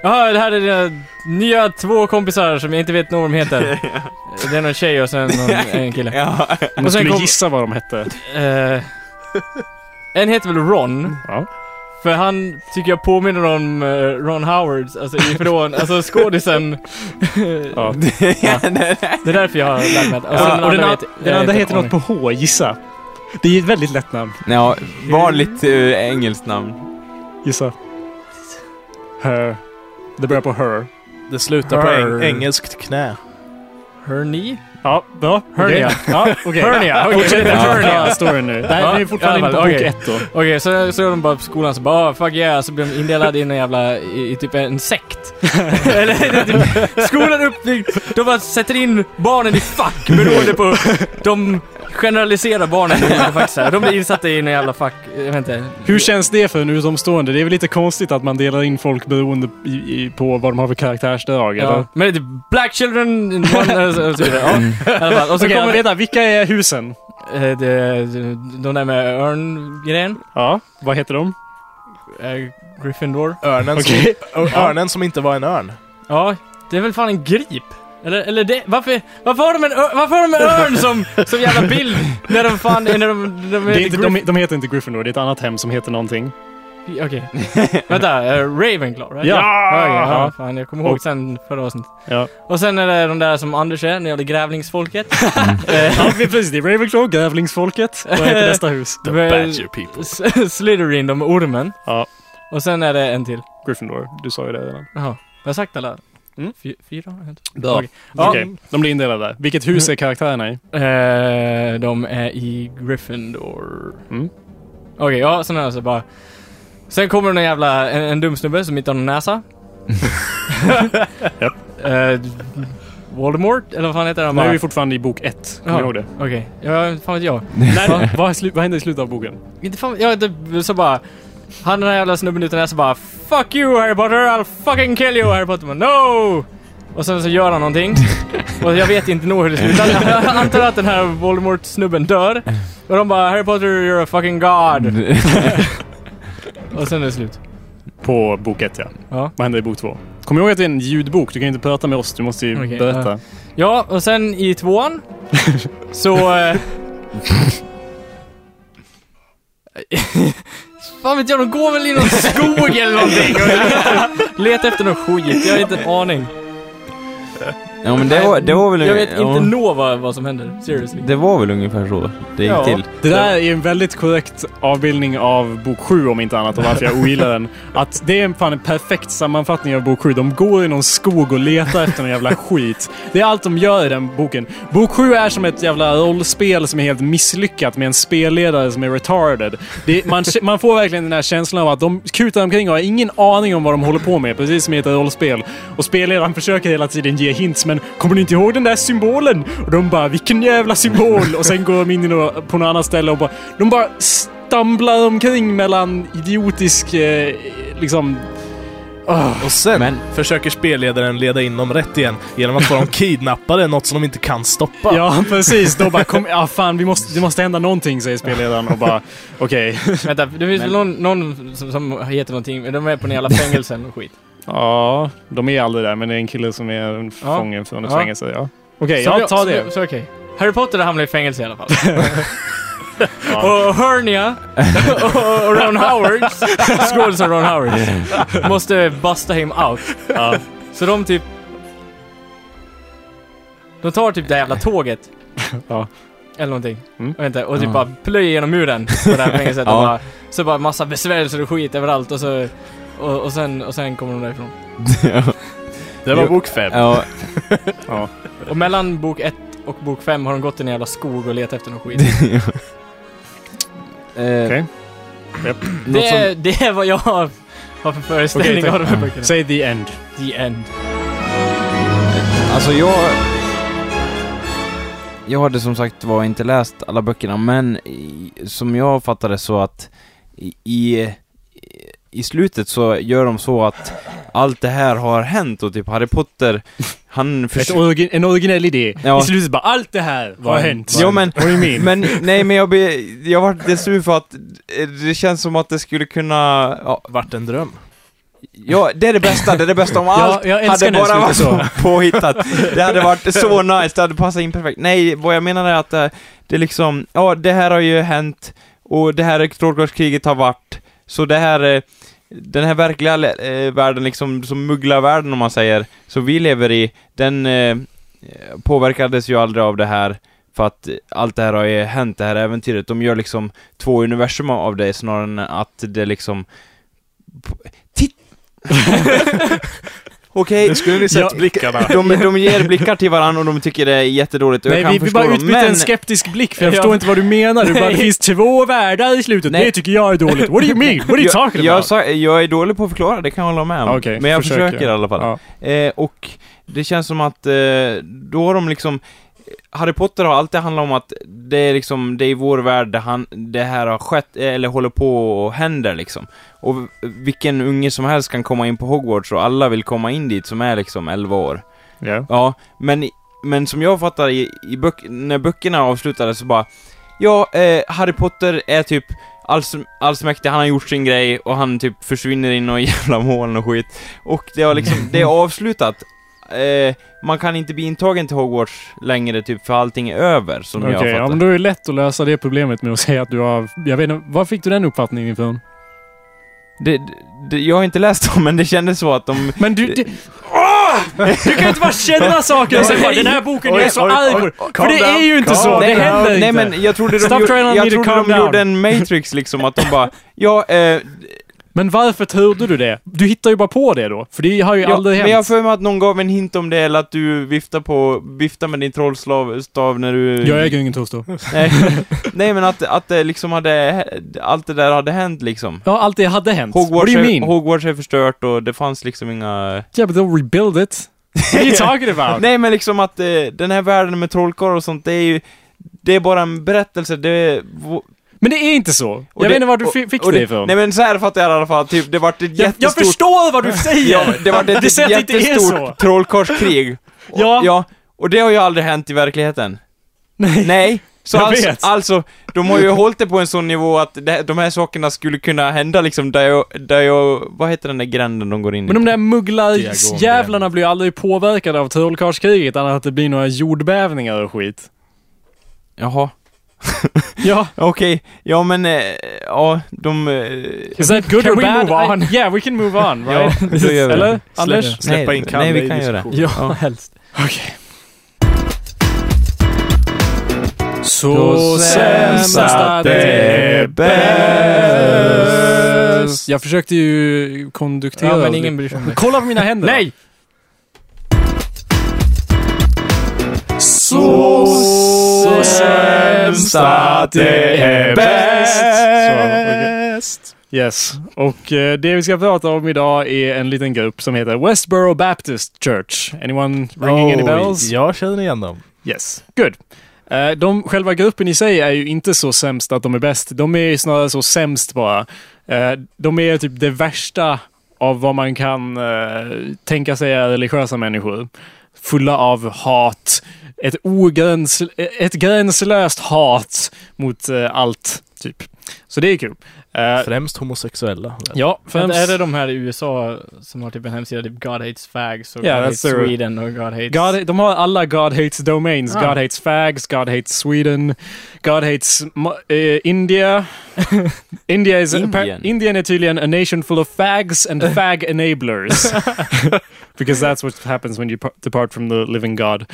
Jaha, det här är dina nya två kompisar som jag inte vet vad de heter. (laughs) Det är någon tjej och sen någon, en (laughs) kille. Ja. Man Och sen skulle kom- gissa vad de hette. Eh, en heter väl Ron? Ja. För han tycker jag påminner om eh, Ron Howard, alltså ifrån, alltså skådisen. (laughs) (laughs) Ja. Det är därför jag har att... Och, Ja, och den, andra an- vet- den andra vet heter något på H, gissa. Det är ett väldigt lätt namn. ja, vanligt uh, engelskt namn. Gissa. Her. Det börjar på her. Det slutar på Her. eng engelskt knä. Hernie? Ja, bra. Hernia. Okej. Ja, okej. Hernia, okej. Ja. Hernia storyn nu. Det här Ja, är fortfarande i alla inte på bok ett då. Okej, så, så är de bara på skolan så bara oh, fuck yeah, så blir de indelade i en jävla, i, i typ en sekt. (laughs) Eller det typ, skolan uppbyggd, de bara sätter in barnen i fack beroende på, de generaliserar barnen i så här. De blir insatta i en jävla fack, jag vet inte. Hur känns det för en utomstående? Det är väl lite konstigt att man delar in folk beroende i, i, på vad de har för karaktärsdrag, eller? Ja. Men det är black children, one, och så och så vidare. Ja, i alla fall. Och så Okej, kommer vänta, vilka är husen? eh, det, de där med örngrejen. Ja, vad heter de? Eh, Gryffindor. Örnen, Okej. som, örnen som inte var en örn. Ja, det är väl fan en grip? Eller, eller det, varför, varför har de en, ö- varför har de en örn som, som jävla bild? När de fan, när de, de, Det är inte, de, de heter inte Gryffindor, det är ett annat hem som heter någonting. Okej. Vänta, uh, Ravenclaw, right? Ja! Ja, okej, Ja. fan jag kommer ihåg sen förra avsnittet. Ja, Och sen är det de där som Anders är, när det gäller grävlingsfolket. Eh, (laughs) ja precis. Det är Ravenclaw, Grävlingsfolket. Vad heter (laughs) nästa hus? The Badger people. (laughs) Slytherin, de ormen. Ja. Och sen är det en till. Gryffindor, du sa ju det redan. Jaha, har jag sagt alla? Mm. Fy, fyra? Bra. Okej. Ja. Okej, de blir indelade. Vilket hus är karaktärerna i? Eh, de är i Gryffindor. Mm. Okej, ja, sen är det så bara... Sen kommer en jävla, en, en dum snubbe som inte har någon näsa. (laughs) Japp. Eh, Voldemort, eller vad fan heter han? Nu är vi fortfarande i bok ett. Kommer Ja. ihåg det? Okej, ja, fan vet jag. (laughs) Nej, vad, är slu- vad händer i slutet av boken? Inte fan, ja, det, så bara... Han den här jävla snubben utan näsa bara Fuck you Harry Potter, I'll fucking kill you Harry Potter. No! Och sen så gör han någonting. (laughs) och jag vet inte nog hur det slutar. Jag antar att den här Voldemort-snubben dör. Och de bara Harry Potter, you're a fucking god. (laughs) och sen är det slut. På bok ett, ja. Ja. Vad händer i bok två? Kom ihåg att det är en ljudbok. Du kan ju inte prata med oss. Du måste ju Okej, berätta. Ja, och sen i tvåan så... (laughs) Fan vet jag, de går väl i någon skog eller någonting (laughs) och letar, letar efter någon skit. Jag har inte en aning. Ja men det var, det var väl... Jag vet ja, inte nå vad, vad som händer. Seriously. Det var väl ungefär så det gick Ja. till. Det där är en väldigt korrekt avbildning av bok 7 om inte annat och varför jag ogillar den. Att det är en fan en perfekt sammanfattning av bok 7. De går i någon skog och letar efter någon jävla skit. Det är allt de gör i den boken. Bok 7 är som ett jävla rollspel som är helt misslyckat med en spelledare som är retarded. Det, man, man får verkligen den här känslan av att de kutar omkring och har ingen aning om vad de håller på med. Precis som i ett rollspel. Och spelledaren försöker hela tiden ge hints men kommer ni inte ihåg den där symbolen? Och de bara vilken jävla symbol? Och sen går de in på något annat ställe och bara... De bara stamblar omkring mellan idiotisk... Eh, liksom... åh. Och sen Men- försöker spelledaren leda in dem rätt igen genom att få dem kidnappade, något som de inte kan stoppa. Ja, precis. Då bara kom, ja fan, vi måste, det måste hända någonting, säger spelledaren och bara okej. Vänta, det finns väl någon, någon som, som heter någonting, men de är på en jävla fängelsen och skit. Ja, de är aldrig där, men det är en kille som är en Ja. fånge från ett Ja. fängelse. Ja. Okej, Så ja, ta så, det. Så, okej. Harry Potter hamnar i fängelse i alla fall. (laughs) (laughs) Och Hernia och, Ron Howard, skådisen Ron Howard, måste busta him out. Ja. Så de typ... De tar typ det jävla tåget. (laughs) Ja. Eller någonting. Mm. Jag vet inte. Och typ Ja. bara plöjer genom muren på det här fängelset. Ja. bara, så bara massa besvärjelser och skit överallt och så... Och, och, sen, och sen kommer de därifrån. (laughs) Det var Jo. bok fem. ja, (laughs) Ja. Och mellan bok 1 och bok 5 har de gått i en jävla skog och letat efter någon skit. (laughs) eh, Okej. Det som- är, det är vad jag har, har för föreställning Okej, av de här böckerna. Säg the end. The End. Alltså jag... Jag hade som sagt var inte läst alla böckerna, men i, som jag fattade så att i, i, i slutet så gör de så att allt det här har hänt och typ Harry Potter, han origi- en originell idé. Ja. I slutet bara allt det här har hänt. Ja men, men nej men jag, be, jag var lite sur för att eh, det känns som att det skulle kunna, ja, Vart en dröm. Ja, det är det bästa, det är det bästa om Ja, allt jag älskar hade det bara varit så (laughs) påhittat. Det hade varit så nice, det hade passat in perfekt. Nej, vad jag menar är att det, det är liksom, ja, det här har ju hänt och det här strålglaskriget har varit, så det här, eh, den här verkliga eh, världen, liksom, som mugglarvärlden om man säger, som vi lever i, den eh, påverkades ju aldrig av det här. För att allt det här har ju hänt, det här äventyret. De gör liksom två universum av det snarare än att det liksom... Titt! (laughs) (laughs) Okej, Nu skulle ni sett Ja. blickarna. (laughs) de, de ger blickar till varandra och de tycker det är jättedåligt Nej, jag vi, vi bara dem, utbytte men... en skeptisk blick för jag (laughs) Ja. förstår inte vad du menar. Du bara, Nej. det finns två världar i slutet. Nej. Det tycker jag är dåligt. What do you mean? What are you (laughs) talking jag, jag, about? sa, jag är dålig på att förklara, det kan jag hålla med om. Okej, men jag försöker. försöker, i alla fall. Ja. Eh, och det känns som att eh, då har de liksom Harry Potter har alltid handlat om att det är liksom, det är i vår värld det, han, det här har skett, eller håller på och händer liksom. Och vilken unge som helst kan komma in på Hogwarts och alla vill komma in dit som är liksom 11 år. Ja. Ja, men, men som jag fattar i, i böck, när böckerna avslutades så bara Ja, eh, Harry Potter är typ alls, allsmäktig, han har gjort sin grej och han typ försvinner in i (laughs) jävla moln och skit. Och det har liksom, det är avslutat. Eh, man kan inte bli intagen till Hogwarts längre typ för allting är över, som Okej, jag fattar. ja, men då är det lätt att lösa det problemet med att (laughs) säga att du har... Jag vet inte, var fick du den uppfattningen ifrån? det, det, jag har inte läst dem, men det kändes så att de... (laughs) Men du... du Du kan inte bara känna (laughs) saker och säga bara, den här boken, jag är så arg på den." För det är ju inte så, det nej, händer inte. nej men jag trodde de, jag trodde de gjorde en Matrix liksom, att de bara Ja, eh, Men varför trodde du det? Du hittar ju bara på det då, för det har ju Ja, aldrig men jag har hänt. för mig att någon gav en hint om det, eller att du viftar på, viftar med din trollstav stav när du... Jag äger ingen toast då. (laughs) Nej, nej men att, att det liksom hade, allt det där hade hänt liksom. Ja, allt det hade hänt. What Hogwarts do you mean? Hogwarts är förstört och det fanns liksom inga... yeah, but they'll rebuild it. What are you (laughs) talking about? Nej men liksom att eh, den här världen med trollkarlar och sånt, det är ju... Det är bara en berättelse, det är... Men det är inte så. och jag det- vet inte var du fick och det ifrån. Nej men så här fattar jag i alla fall, typ det vart ett jag, jag jättestort... förstår vad du säger! Ja, det var (laughs) ett är jättestort så. trollkarlskrig. Och- (laughs) Ja. ja. Och det har ju aldrig hänt i verkligheten. Nej. Nej. Så Jag alltså, vet. alltså, de har ju hållit det på en sån nivå att det, de här sakerna skulle kunna hända liksom där jag, där jag, vad heter den där gränden de går in i? Men de där mugglar Diagon jävlarna blir ju aldrig påverkade av trollkarlskriget annat att det blir några jordbävningar och skit. Jaha. Ja. (laughs) Okej, ja men, eh, ja, de... Eh, Is that good Can or we bad? move on? I, (laughs) yeah, we can move on, ja, right? då gör vi Eller? Anders? Släppa Nej, in Kalle nej, vi kan göra det. Ja, Ja. helst. Okej. Så Så sämst att det är är bäst. Jag försökte ju konduktera. Ja, men ingen bryr sig om det. Kolla på mina händer. Nej! Så, sämst att det är bäst. Så. Yes. Och eh, det vi ska prata om idag är en liten grupp som heter Westboro Baptist Church. Anyone ringing any Oj, bells? Jag känner igen dem. Yes. Good. Eh, De, själva gruppen i sig är ju inte så sämst att de är bäst. De är snarare så sämst bara. Eh, De är typ det värsta av vad man kan tänka sig är religiösa människor. Fulla av hat. Ett, ogräns, ett gränslöst hat mot eh, allt, typ. Så det är kul. Eh, Främst homosexuella. ja, Men främst... är det de här i USA som har typ en hemsida, typ God Hates Fags och Ja, God Hates Sweden och God Hates... God, de har alla God Hates domains. Ah. God Hates Fags, God Hates Sweden, God Hates eh, India. (laughs) India is Indien. Indien är tydligen a nation full of fags and (laughs) fag enablers. (laughs) Because that's what happens when you par- depart from the living God.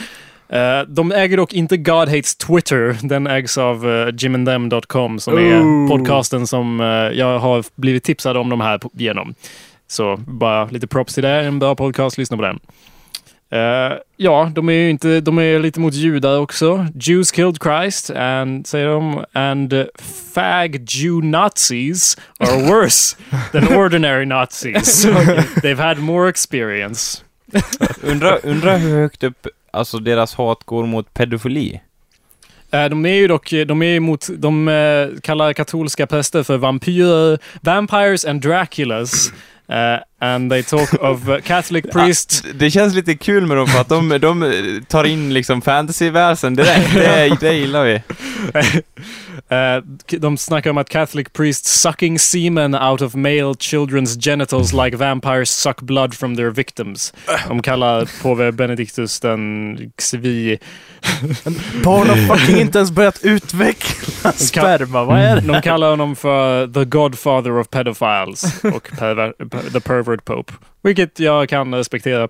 Eh, de äger dock inte God Hates Twitter. Den ägs av uh, jimandthem.com som är Ooh. podcasten som eh, jag har blivit tipsad om de här genom. Så bara lite props till det. En bra podcast, lyssna på den. Eh, ja, de är ju inte, de är lite mot judar också. Jews killed Christ, and, säger de, and uh, fag Jew Nazis are worse than ordinary Nazis. (laughs) They've had more experience. Undra, undra hur högt upp, alltså deras hat går mot pedofili. Eh, De är ju dock, de är emot, de eh, kallar katolska präster för vampyrer, vampires and Draculas. Eh, and they talk of uh, Catholic (laughs) priests Det känns lite kul med dem för att de, de tar in liksom fantasyväsen direkt. Det, det gillar vi. (laughs) Eh, de snackar om att Catholic priests sucking semen out of male children's genitals like vampires suck blood from their victims. De kallar påve Benedictus den Xvi. Barn har fucking inte ens börjat utveckla sperma. Vad är det? De kallar honom för the godfather of pedophiles och perver the pervert pope. Vilket jag kan respektera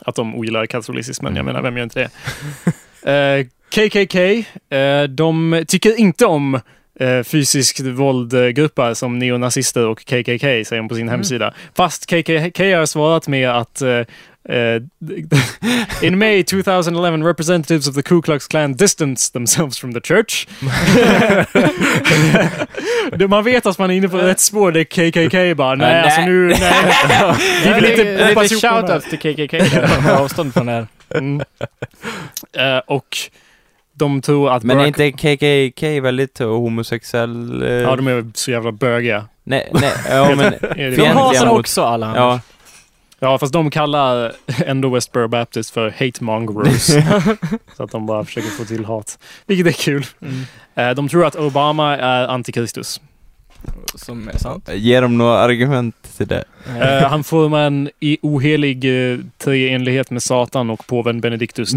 att de ogillar katolicismen. Jag menar, vem gör inte det? (laughs) Eh, KKK, eh, de tycker inte om eh, fysiskt våldgrupper som neonazister och KKK, säger de på sin hemsida. Fast KKK har svarat med att eh, eh, (laughs) in May 2011 representatives of the Ku Klux Klan distanced themselves from the church. (laughs) Man vet att man är inne på rätt spår. Det är KKK bara, nej, Nej. alltså nu, nej. (laughs) Vi vill inte Lite hoppas ihop shoutouts till KKK avstånd från det här. Mm. Eh, och de tror att Men är Barack... inte KKK väldigt eh, homosexuell? eh, Ja, de är så jävla bögiga. Nej, nej, ja (laughs) men... De hatar mot- också alla Ja, Ja, fast de kallar ändå Westboro Baptist för hate mongrels. (laughs) så att de bara försöker få till hat. Vilket är kul. Mm. Eh, de tror att Obama är antikristus. Som är sant. ge dem några argument till det. Eh, han formar en i ohelig eh, treenlighet med Satan och påven XV. (laughs)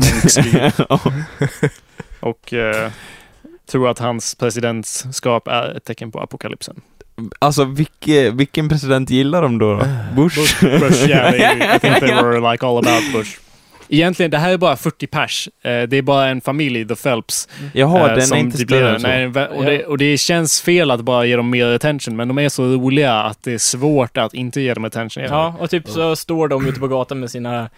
Och eh, tror att hans presidentskap är ett tecken på apokalypsen. Alltså, vilke, vilken president gillar de då? då? Bush? Bush, yeah, they, I think they (laughs) were like all about Bush. Egentligen, det här är bara 40 pers. Eh, det är bara en familj, The Phelps. Jaha, eh, den är inte större än så. nej, och, det, och det känns fel att bara ge dem mer attention, men de är så roliga att det är svårt att inte ge dem attention. Ja, och typ så står de ute på gatan med sina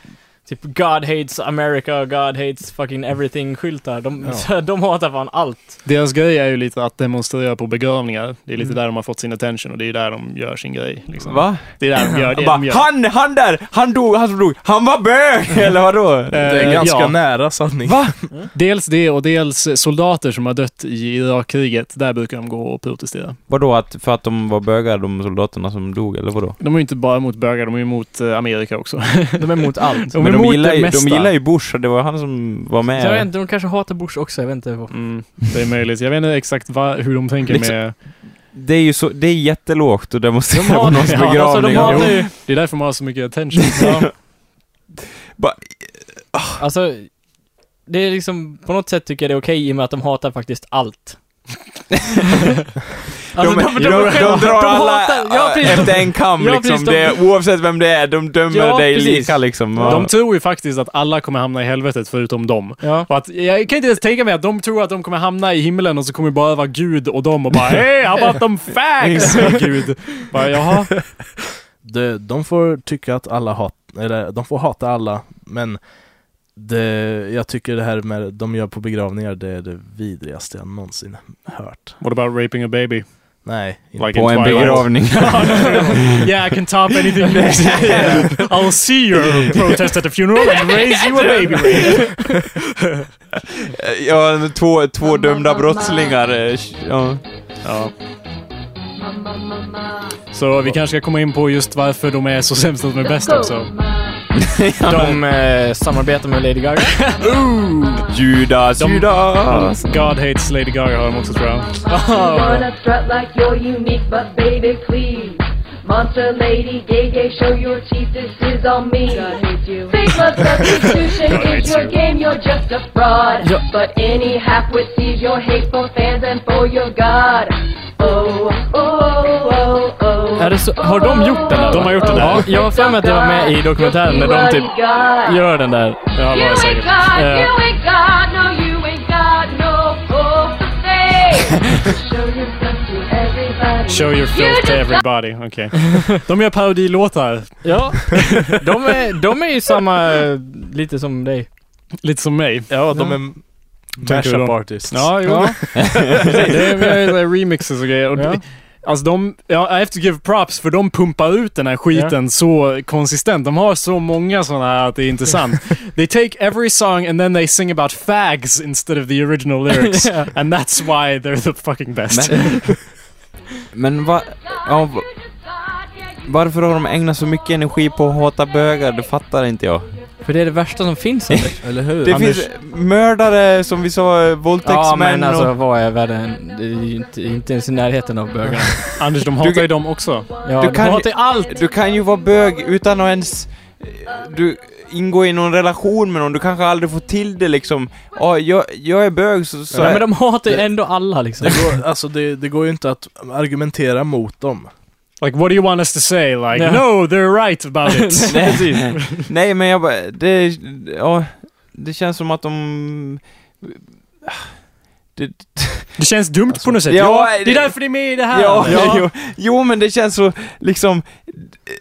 Typ God hates America, God hates fucking everything-skyltar. De, så, (laughs) de hatar fan allt. Deras grej är ju lite att demonstrera på begravningar. Det är lite Mm. där de har fått sin attention och det är där de gör sin grej. Liksom. Va? Det är där de gör (laughs) det Bara, de gör. han, han där! Han dog, han som dog, han var bög! Eller vadå? Det är Eh, ganska ja. nära sanning. Va? Dels det och dels soldater som har dött i Irakkriget. Där brukar de gå och protestera. Vadå, att, för att de var bögar, de soldaterna som dog, eller vadå? De är ju inte bara emot bögar, de är emot eh, Amerika också. De är emot allt. (laughs) De de emot gillar, det ju, mesta. de gillar ju Bush, och det var han som var med. Så jag vet inte, de kanske hatar Bush också, jag vet inte. Mm, det är möjligt. Jag vet inte exakt va, hur de tänker Liksom- med... Det är ju så, det är jättelågt och demonstrera De på har- någons (laughs) ja, alltså, begravning. de ju- Det är därför man har så mycket attention. (laughs) Ja. Alltså, det är liksom, på något sätt tycker jag det är okej i och med att de hatar faktiskt allt. Alltså, de, de, de, drar alla precis, efter en kam Ja, liksom. precis, de- det, oavsett vem det är, de dömer Ja, dig precis. lika liksom. De tror ju faktiskt att alla kommer hamna i helvetet förutom dem. Ja. Och att, jag kan inte ens tänka mig att de tror att de kommer hamna i himlen och så kommer bara vara Gud och dem och bara Hey, how about them fags? (laughs) Gud. Bara, jaha. De, de får tycka att alla hat, eller de får hata alla, men det, jag tycker det här med de gör på begravningar, det är det vidrigaste jag någonsin hört. What about raping a baby? Nej. Like På en begravning. (laughs) yeah, I can top anything you say. (laughs) I'll see your protest at the funeral and raise you a baby (laughs) ja, två, två dömda brottslingar. eh, Ja. Ja. Så vi kanske ska komma in på just varför de är så sämst att de är bäst också. (laughs) De eh, samarbetar med Lady Gaga. (laughs) Ooh, Judas, De- Judas. God hates Lady Gaga har de också tror jag. You wanna strut like you're unique, but baby, please. Monster lady, gay, gay, show your teeth, this is on me. God hates you. Fake love (laughs) substitution God hates is your you. game, you're just a fraud. Ja. But any half-wit sees your hateful fans and for your God. Oh, oh, oh, oh. Är det så, har de gjort den där? De har gjort den där. Ja, jag har för mig att det var med i dokumentären när de typ gör den där. Ja, var det säkert. Ja. (laughs) Show your You filth to everybody. Okej. De gör parodilåtar. Ja, de är, de är ju samma, lite som dig. Lite som mig. Ja, de är mashup artists. Ja, jo. (laughs) det är, vi har (laughs) remixes och grejer. Och Ja. Alltså de, ja, I have to give props för de pumpar ut den här skiten så konsistent. De har så många sådana här att det är intressant. (laughs) they take every song and then they sing about fags instead of the original lyrics. (laughs) Ja. And that's why they're the fucking best. Men, (laughs) men va, ja, va, varför har de ägnat så mycket energi på att hata bögar? Det fattar inte jag. För det är det värsta som finns (laughs) Anders. Eller hur? Det Anders, finns mördare, som vi sa, Ja våldtäktsmän men alltså och... vad är världen? Det är ju inte, inte ens i närheten av bögarna. (laughs) Anders, de hatar ju dem också. Ja, Du de kan- hatar ju allt! Du kan ju vara bög utan att ens... Du ingå i någon relation med någon, du kanske aldrig får till det liksom. Ja, jag, jag är bög så... så Nej, men de hatar ju ändå alla liksom. det, går, alltså det, det går ju inte att argumentera mot dem. Like, what do you want us to say? Like, Ja. no, they're right about it. (laughs) Nej, Nej, men jag bara... Det... Ja, det känns som att de... Det, Det känns dumt på något sätt. Ja, Ja, det är därför det är med i det här. Ja, Jo, jo, men det känns så liksom...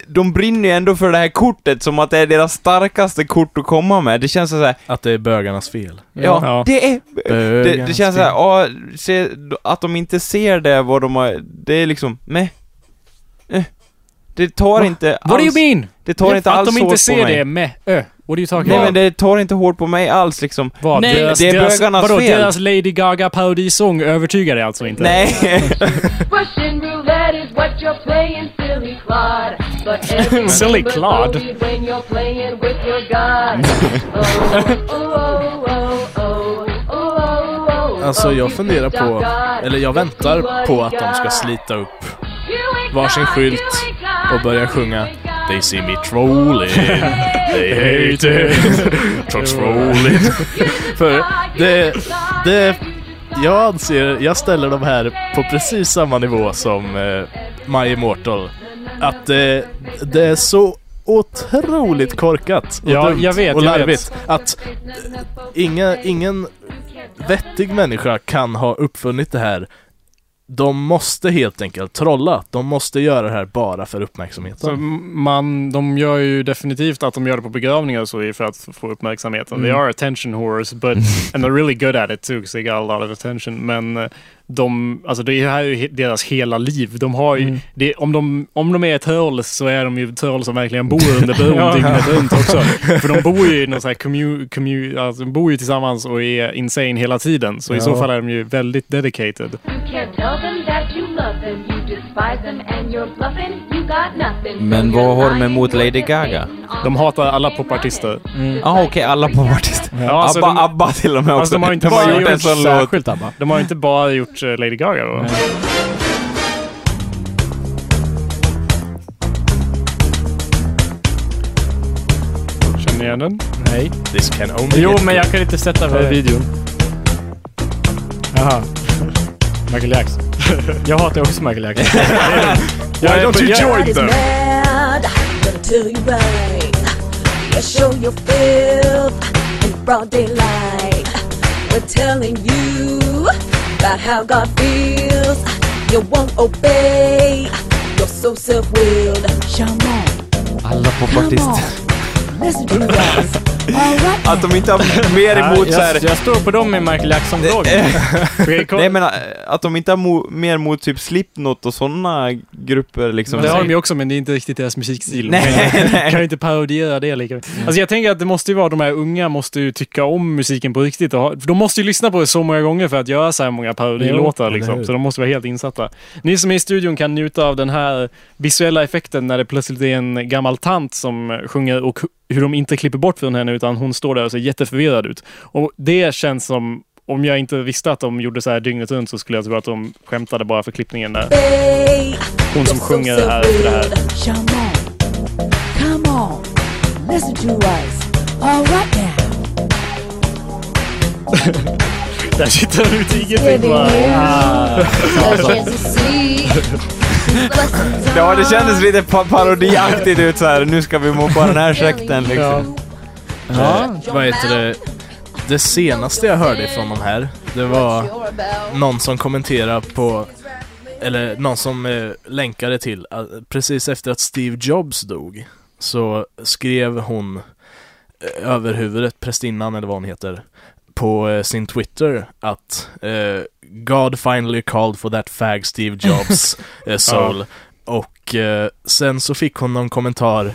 De brinner ju ändå för det här kortet som att det är deras starkaste kort att komma med. Det känns så här, Att det är bögarnas fel. ja, Ja. det är... Det, det känns så här, fel. ja, se, att de inte ser det, vad de har... Det är liksom, meh. Det tar Va? inte What do alls... you mean? Det tar inte att alls de hårt inte på ser mig. det med ö. What are you talking Nej about? men det tar inte hårt på mig alls liksom. Vad? Nej, deras, det är deras, bögarnas vadå, fel. deras Lady Gaga parodisång övertygar dig alltså inte? Nej. (laughs) Silly Claude. (laughs) Alltså oh, jag funderar på, eller jag väntar på att de ska slita upp varsin skylt och börja sjunga They see me trolling, they hate it, (laughs) trolling. (laughs) För det, det, jag anser, jag ställer de här på precis samma nivå som eh, My Immortal. Att det, det är så otroligt korkat och Ja, dumt jag vet, och jag vet. larvigt. Att inga, ingen vettig människa kan ha uppfunnit det här. De måste helt enkelt trolla. De måste göra det här bara för Så uppmärksamheten. man, de gör ju definitivt att de gör det på begravningar och så för att få uppmärksamheten. They Mm. are attention whores, but, (laughs) and they're really good at it too, because they got a lot of attention. Men eh, de, alltså det här är ju deras hela liv. De har ju, Mm. det, om, de, om de är trolls så är de ju trolls som verkligen bor (laughs) under bron Ja. dygnet runt också. (laughs) För de bor ju i någon sån här commu, commu, alltså de bor ju tillsammans och är insane hela tiden. Så i Ja. så fall är de ju väldigt dedicated. Men vad har de emot with Lady Gaga? De hatar alla popartister. Mm. Jaha okej, alla popartister. Ja, alltså Abba, de- Abba till och med också. Alltså, de har inte bara gjort en sån låt. ABBA. De har inte bara gjort eh, Lady Gaga då. Nej. Känner ni igen den? Nej. This can only Jo, men jag kan inte sätta vad videon? Jaha. Michael Jackson. (laughs) Jag hatar också Michael Jackson. Why don't you join them? mad, gonna tell you right. You show your filth in broad daylight. We're telling you about how God feels. You won't obey. You're so self-willed. Come on, Alla popartister. listen Att de inte har mer emot så här... jag, jag står på dem i Michael Jackson-vloggen. (laughs) Nej men äh, att de inte har mo- mer mot typ Slipknot och sådana grupper liksom. Det har de ju också, men det är inte riktigt deras musikstil. Nej, kan, nej. (laughs) kan ju inte parodiera det lika mycket. Alltså jag tänker att det måste ju vara, de här unga måste ju tycka om musiken på riktigt. Och ha, de måste ju lyssna på det så många gånger för att göra så här många parodilåtar liksom. Så de måste vara helt insatta. Ni som är i studion kan njuta av den här visuella effekten när det plötsligt är en gammal tant som sjunger och hur de inte klipper bort från henne utan hon står där och ser jätteförvirrad ut. Och det känns som om jag inte visste att de gjorde så här dygnet runt så skulle jag tro att de skämtade bara för klippningen där. Hon som sjunger det här efter det här. Där sitter han ute i ingenting Living bara. Ja, det kändes lite pa- parodiaktigt ut så här. nu ska vi på den här sekten liksom. Ja, vad heter det? Det senaste jag hörde från de här, det var någon som kommenterade på, eller någon som eh, länkade till, att precis efter att Steve Jobs dog, så skrev hon eh, över huvudet, prästinnan eller vad hon heter, på eh, sin Twitter att eh, God finally called for that fag Steve Jobs (laughs) eh, soul. Och eh, sen så fick hon någon kommentar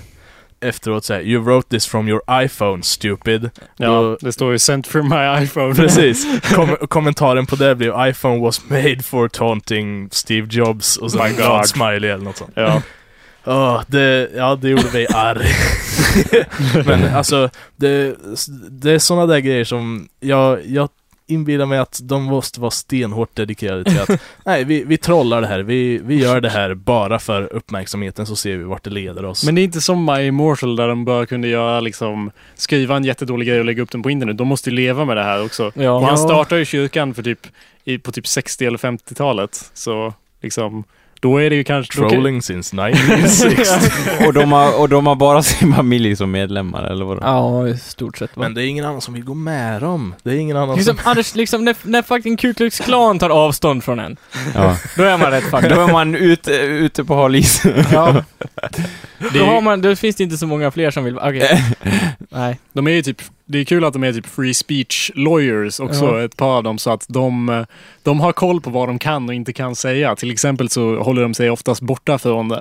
efteråt såhär You wrote this from your iPhone stupid. Ja, Då- det står ju “Sent from my iPhone”. Precis. (laughs) Kom kommentaren på det blev iPhone was made for taunting Steve Jobs och så en glad smiley eller något sånt. Ja. Åh, det, ja, det gjorde mig arg. (laughs) (laughs) Men alltså, det, det är sådana där grejer som jag, jag inbillar mig att de måste vara stenhårt dedikerade till att (laughs) nej, vi, vi trollar det här. Vi, vi gör det här bara för uppmärksamheten så ser vi vart det leder oss. Men det är inte som My Immortal där de bara kunde göra liksom, skriva en jättedålig grej och lägga upp den på internet. De måste ju leva med det här också. Ja. Han Ja. startade ju kyrkan för typ, i, på typ 60 eller 50-talet. Så liksom, då är det ju kanske... då kan- Trolling since 1960. (laughs) Och de, har, och de har bara sin familj som medlemmar eller vadå? Ja, i stort sett. Va? Men det är ingen annan som vill gå med dem. Det är ingen annan Liksom, som... Anders, liksom när, när fucking Ku Klux Klan tar avstånd från en, Ja. då är man rätt fucked. Då är man ute, ute på hal is. Ja. Det (laughs) Då, har man, då finns det inte så många fler som vill... Okej. (laughs) Nej. De är ju typ, det är kul att de är typ free speech lawyers också, Ja. ett par av dem, så att de, de har koll på vad de kan och inte kan säga. Till exempel så håller de sig oftast borta från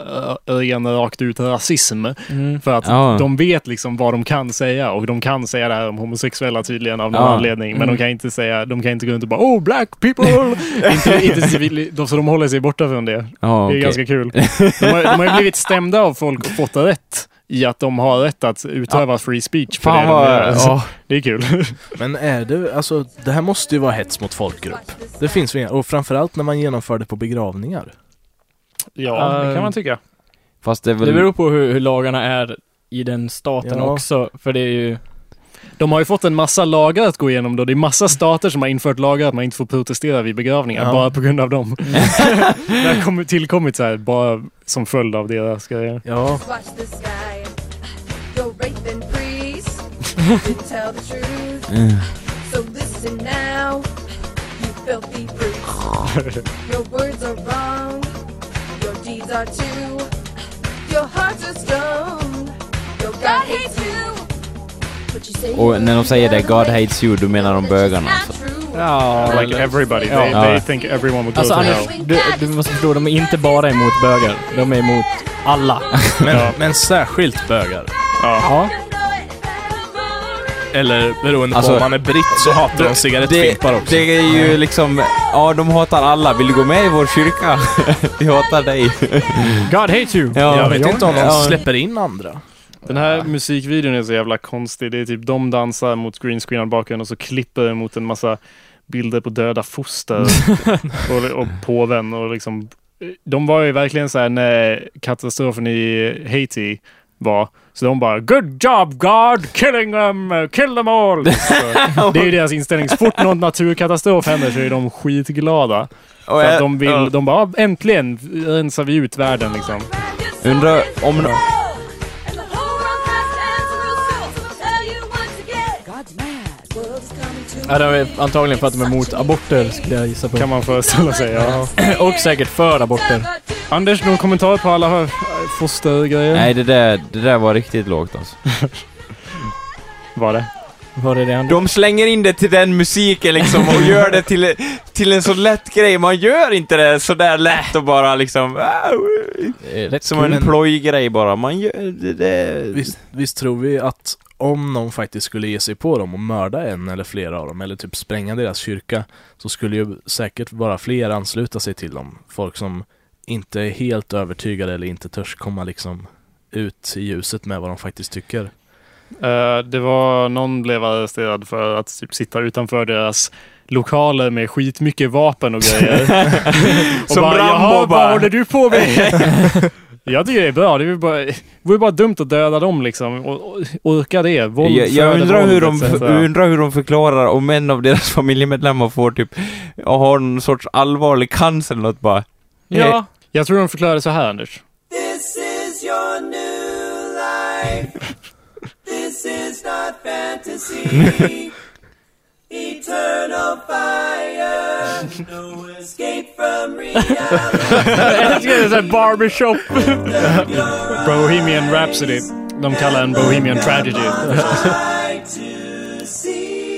ren rakt ut rasism. Mm. För att Ja. de vet liksom vad de kan säga och de kan säga det här om homosexuella tydligen av någon Ja. anledning. Men Mm. de kan inte säga, de kan inte gå runt och bara Oh black people! (laughs) inte, inte civil, de, så de håller sig borta från det. Ja, Det är okej. ganska kul. De har, de har ju blivit stämda av folk och fått rätt i att de har rätt att utöva free speech. För Fan det, de gör. ja. (laughs) det är kul. (laughs) Men är det, alltså det här måste ju vara hets mot folkgrupp. Det finns ju inga, och framförallt när man genomför det på begravningar. Ja, det Eh, kan man tycka. Fast det är väl... Det beror på hur, hur lagarna är i den staten Ja. också, för det är ju... De har ju fått en massa lagar att gå igenom då. Det är massa stater som har infört lagar att man inte får protestera vid begravningar, Ja. bara på grund av dem. (laughs) det har kommit- tillkommit så här, bara som följd av deras grejer. Ja, Watch the sky. to tell the truth. Mm. (laughs) Och när de säger det, God hates you, då menar de bögarna alltså. Ja, Like everybody. Ja. They, Ja. they think everyone will go Alltså to Anders, hell. du, du måste förstå, de är inte bara emot bögar. De är emot alla. (laughs) Men, Ja. men särskilt bögar. Ja. Ja. Eller beroende Alltså, på om man är britt så hatar de cigarettfimpar också. det är ju liksom, ja de hatar alla. Vill du gå med i vår kyrka? (laughs) Vi hatar dig. God hates you. Ja. Jag vet inte om de Ja. släpper in andra. Den här musikvideon är så jävla konstig. Det är typ de dansar mot greenscreenad bakgrund och så klipper det mot en massa bilder på döda foster (laughs) och, och påven och liksom. De var ju verkligen så här när katastrofen i Haiti var. Så de bara Good job God! Killing them! Kill them all! (laughs) Så det är ju deras inställning. Så fort någon naturkatastrof händer så är de skitglada. Och För att de vill, de bara "Ah, äntligen rensar vi ut världen liksom. undrar om... And Ja, det är antagligen för att de är emot aborter, skulle jag gissa på. Kan man föreställa sig. Ja. (laughs) Och säkert för aborter. Anders, någon kommentar på alla fostergrejer? Nej, det där, det där var riktigt lågt alltså. Var det? Var det det Anders? De slänger in det till den musiken liksom och gör det till, till en så lätt grej. Man gör inte det så där lätt och bara liksom... Rätt Som kul. en plojgrej bara. Man gör det... det Visst, visst tror vi att om någon faktiskt skulle ge sig på dem och mörda en eller flera av dem eller typ spränga deras kyrka så skulle ju säkert bara fler ansluta sig till dem. Folk som inte är helt övertygade eller inte törs komma liksom ut i ljuset med vad de faktiskt tycker. Eh, det var någon blev arresterad för att typ sitta utanför deras lokaler med skitmycket vapen och grejer. (laughs) och Som bara, Rambo bara." vad håller du på med? (laughs) Jag tycker det är bra. Det är bara, det vore bara dumt att döda dem liksom. Och, och, orka det. Våld jag, jag undrar, våld, hur de, undrar hur de förklarar om en av deras (laughs) familjemedlemmar får typ, och har någon sorts allvarlig cancer eller något bara. Ja. Jag tror de förklarar det så här, Anders. Is (laughs) fantasy. Eternal fire. No escape from reality. Jag älskar det såhär barbershop. Bohemian Rhapsody. De kallar en Bohemian Tragedy. Try to see.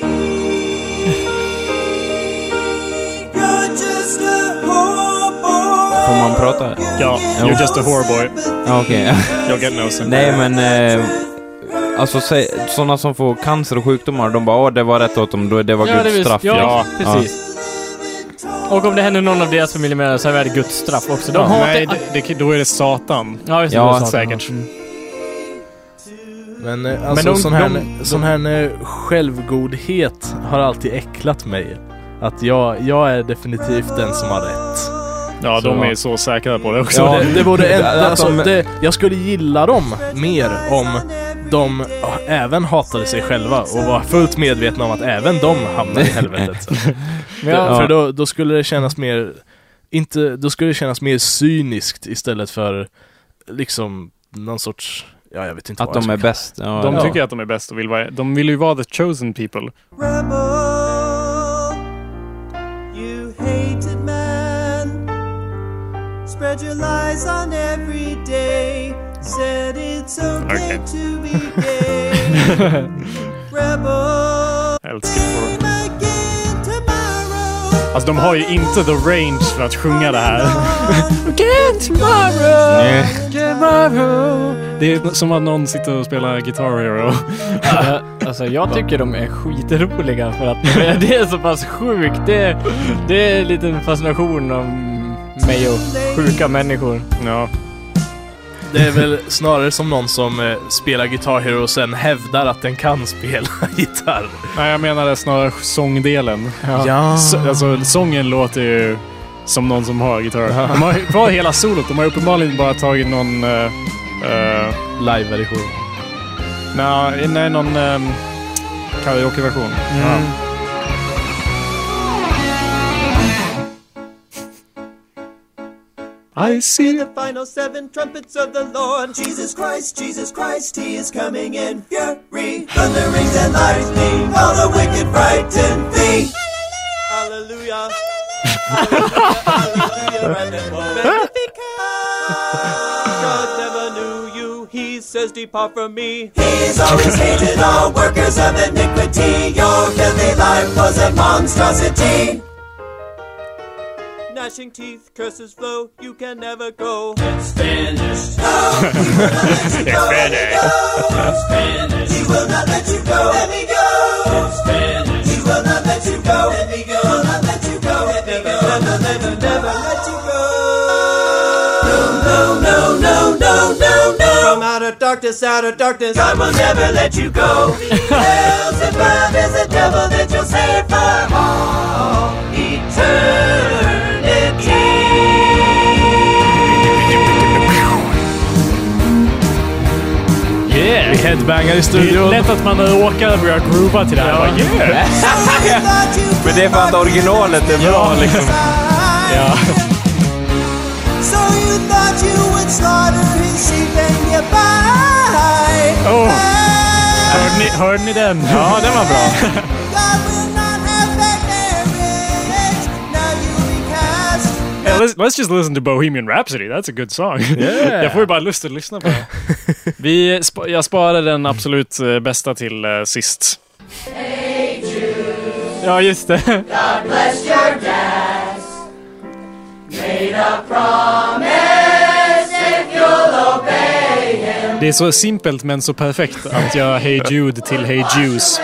You're just a hobo. Får man prata? Ja, you're just a whoreboy. Ja, Okej. You'll get no sympathy. Nej men, eh, alltså sådana som får cancer och sjukdomar, de bara åh det var rätt åt dem, då det var Ja, det Guds är straff. Ja, Ja. precis. Och om det händer någon av deras familjemedlemmar så är det Guds straff också. De. Nej, det, det, då är det Satan. Ja, just det. Ja, det säkert. Mm. Men eh, alltså de- sån här, de- sån här eh, självgodhet har alltid äcklat mig. Att jag, jag är definitivt den som har rätt. Ja, Så- de är så säkra på det också. Så det, det borde en, alltså, de- det, jag skulle gilla dem mer om de även hatade sig själva och var fullt medvetna om att även de hamnar i helvetet. (laughs) Ja. För då, då skulle det kännas mer, inte, då skulle det kännas mer cyniskt istället för liksom någon sorts, ja jag vet inte Att de är bäst. Ja, De Ja. tycker att de är bäst och vill vara... De vill ju vara the chosen people. Rebel, you hated man. Spread your lies on every day. Said it's okay, Okay. to be gay. (laughs) Rebel, Jag älskar tomorrow. Alltså de har ju inte the range för att sjunga det här. (laughs) Nej. Det är som att någon sitter och spelar Guitar Hero. Ja, alltså jag tycker de är skitroliga för att (laughs) det är så pass sjukt. Det, det är en liten fascination om mig och sjuka människor. Ja. Det är väl snarare som någon som eh, spelar Guitar Hero och sen hävdar att den kan spela (laughs) gitarr. Nej, jag menade snarare sångdelen. Ja. Så, alltså sången låter ju som någon som har gitarr. De har kvar hela solot. De har uppenbarligen bara tagit någon... Uh, uh, Live-version. nej, någon um, karaokeversion. Ja. I see the final seven trumpets of the Lord. Jesus Christ, Jesus Christ, He is coming in fury. Thunderings and lightning, all the wicked frightened thee. Hallelujah. Hallelujah. and then Magnificat. God never knew you. He says, Depart from me. He's always hated all workers of iniquity. Your filthy life was a monstrosity. Gnashing teeth, curses flow, you can never go. It's finished. No, he will not let you go. Let. It's finished. He will not let you go. Let me go. It's finished. He will not let you go. Let me go. He will not let you go. Let me go. Never, never, never let you go. No, no, no, no, no, no. From outer darkness, outer darkness, God will never let you go. Beelzebub is the devil that you'll save for all Yeah! Vi headbangar i Det är studion. lätt att man råkar börja groova till det här. Bara, yeah! (laughs) Men det är för att originalet är bra liksom. (laughs) Ja. So you thought you would slaughter his sheep and get by. Oh. Hörde ni, hörde ni den? Ja, den var bra. (laughs) (laughs) Yeah, let's, let's just listen to Bohemian Rhapsody. That's a good song. (laughs) Yeah. Jag får ju bara lust att lyssna på det. (laughs) Vi, jag sparade den absolut eh, bästa till eh, sist. Ja, just det. bless your dads. Made a promise if you'll obey him. Det är så simpelt men så perfekt att göra Hey Jude till Hey Juice.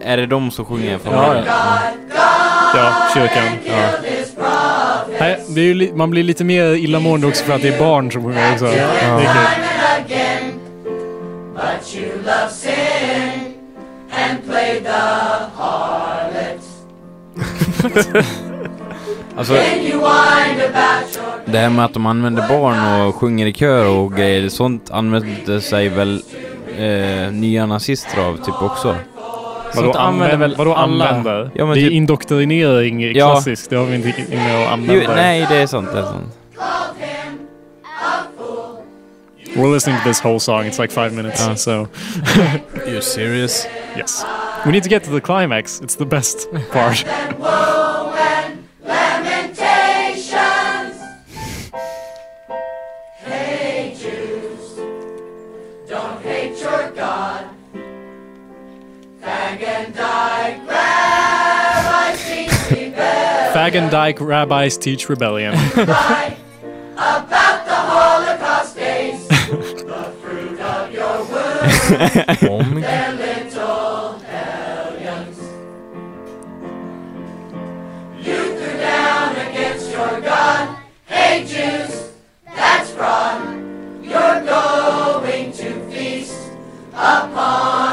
Är det de som sjunger från Ja, början? Ja, kyrkan. Ja. Nej, det är ju li- man blir lite mer illamående också för att det är barn som sjunger också. Det är kul. Time and again, but you love sin and played the harlot. (laughs) Alltså, det här med att de använder barn och sjunger i kör och grejer, sånt använder sig väl eh, nya nazister av typ också. Vadå, Sånt använder använd, väl vadå alla? använder? Ja, men det är typ- indoktrinering Ja. klassiskt. Det har vi inte inne med att Jo, nej, det är sant. Det är sant. We're listening to this whole song. It's like five minutes. So, (laughs) (laughs) You serious? yes. We need to get to the climax. It's the best part. (laughs) And Dyke rabbis teach rebellion. (laughs) About the Holocaust days. the fruit of your womb, their little hellions. You threw down against your God. Hey Jews, that's fraud. You're going to feast upon your children. Can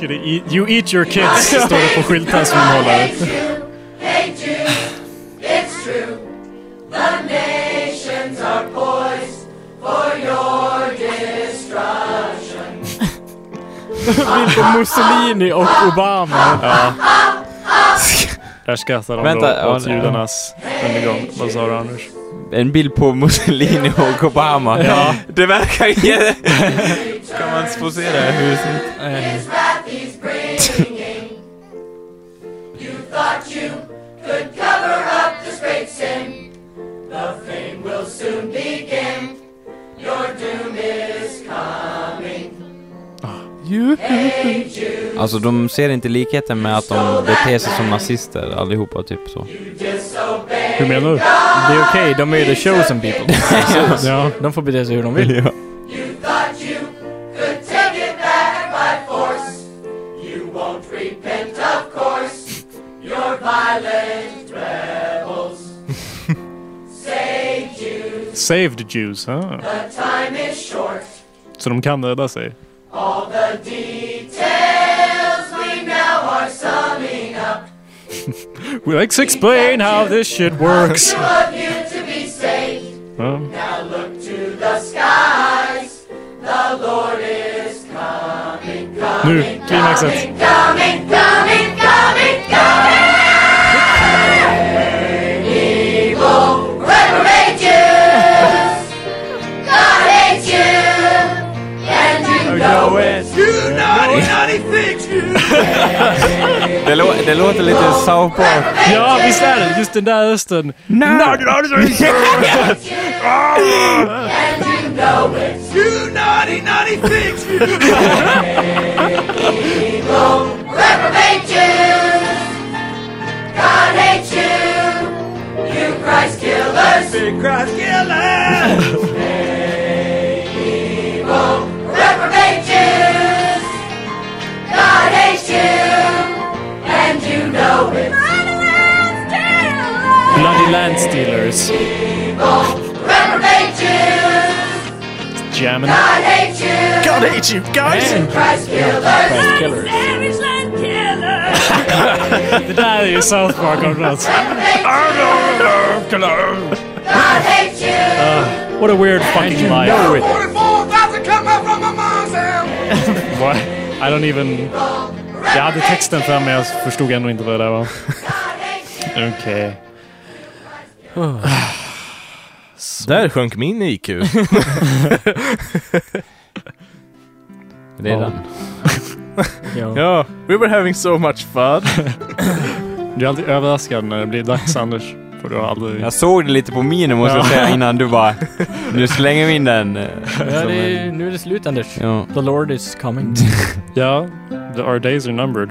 you eat- You eat your kids, står det på skyltar som de håller. Bild på Mussolini och Obama. Där skrattar de Vänta, då ja, åt judarnas undergång. Vad sa du Anders? En bild på Mussolini och Obama. Ja. Det verkar ju... (laughs) kan man få se det här huset? His wrath he's bringing. You thought you could cover up this great sin. The fame will soon begin. Your doom is coming. Hey Jews, Alltså de ser inte likheten med att de beter sig som nazister allihopa, typ så. disobey. Hur menar du? Det är okej, de är ju the chosen people. (laughs) Ja. De får bete sig hur de vill. Saved Jews. huh? the time is short. Så de kan rädda sig. All the details we now are summing up. (laughs) Let's explain how this shit works. Two you to be Ja. Now look to the skies. The Lord is coming, coming, Nu, coming, coming, Det, lå det låter lite South Park. ja, visst är det! Just den där rösten. And (laughs) you know naughty, naughty things. Evil, reprobate Jews. God hates you. You Christ killers. Big Christ killers. And you know it. Bloody Land Stealers. Reprobate Jews. Jammen. God hates you. God hate you guys! Christ killers. Christ killers. Det där är ju South Park om något. God hates you. What a weird fucking life. (laughs) What? I don't even... Jag hade texten fram men jag förstod ändå inte vad det där var. Okej. (sighs) Där sjönk min IQ. Redan. (laughs) Ja. ja, we were having so much fun. Du är alltid överraskad när det blir dags Anders. För du har aldrig... Jag såg det lite på minen måste jag Ja. säga innan du bara... (laughs) Nu slänger vi in den. eh, Ja, det är, nu är det slut Anders. Ja. The Lord is coming. (laughs) Ja, the, our days are numbered.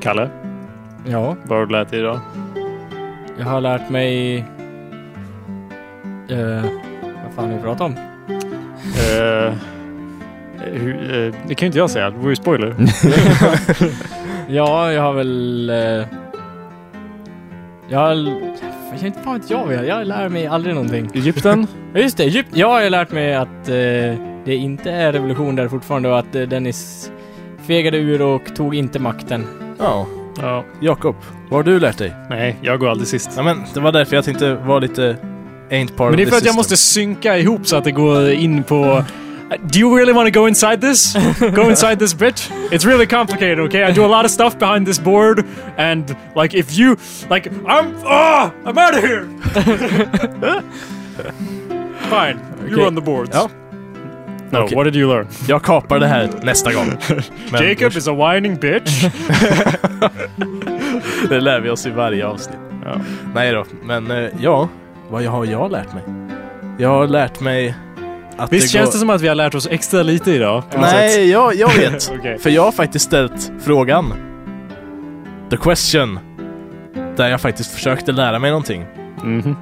Kalle, ja, vad har du lärt dig idag? jag har lärt mig... Uh, vad fan vi pratar om? Hur, eh, det kan ju inte jag säga, det vore ju spoiler. (laughs) Ja, jag har väl... eh, jag har... Jag vet inte fan vet jag vad jag lär mig aldrig någonting. Egypten? (laughs) Ja, just det. Egypten. Ja, jag har lärt mig att eh, det inte är revolution där fortfarande och att eh, Dennis fegade ur och tog inte makten. Ja, Ja. Jakob, vad har du lärt dig? Nej, jag går aldrig sist. Ja, men det var därför jag tänkte vara lite... Ain't part Men det är för att jag måste synka ihop så att det går in på... Do you really want to go inside this? Go inside this bitch? It's really complicated, okay? I do a lot of stuff behind this board, and like if you like, I'm ah, I'm out of here. (laughs) Fine, you Okay. run the boards. Ja. No, Okej. what did you learn? Jag kapar det här nästa gång. (laughs) Men Jacob is a whining bitch. (laughs) det lär vi oss i varje avsnitt. Ja. Nej då, men eh, ja. Vad har jag lärt mig? Jag har lärt mig att Visst det känns går... det som att vi har lärt oss extra lite idag? sätt? Nej, jag, jag vet. (laughs) Okej. För jag har faktiskt ställt frågan. The question. Där jag faktiskt försökte lära mig någonting Mhm.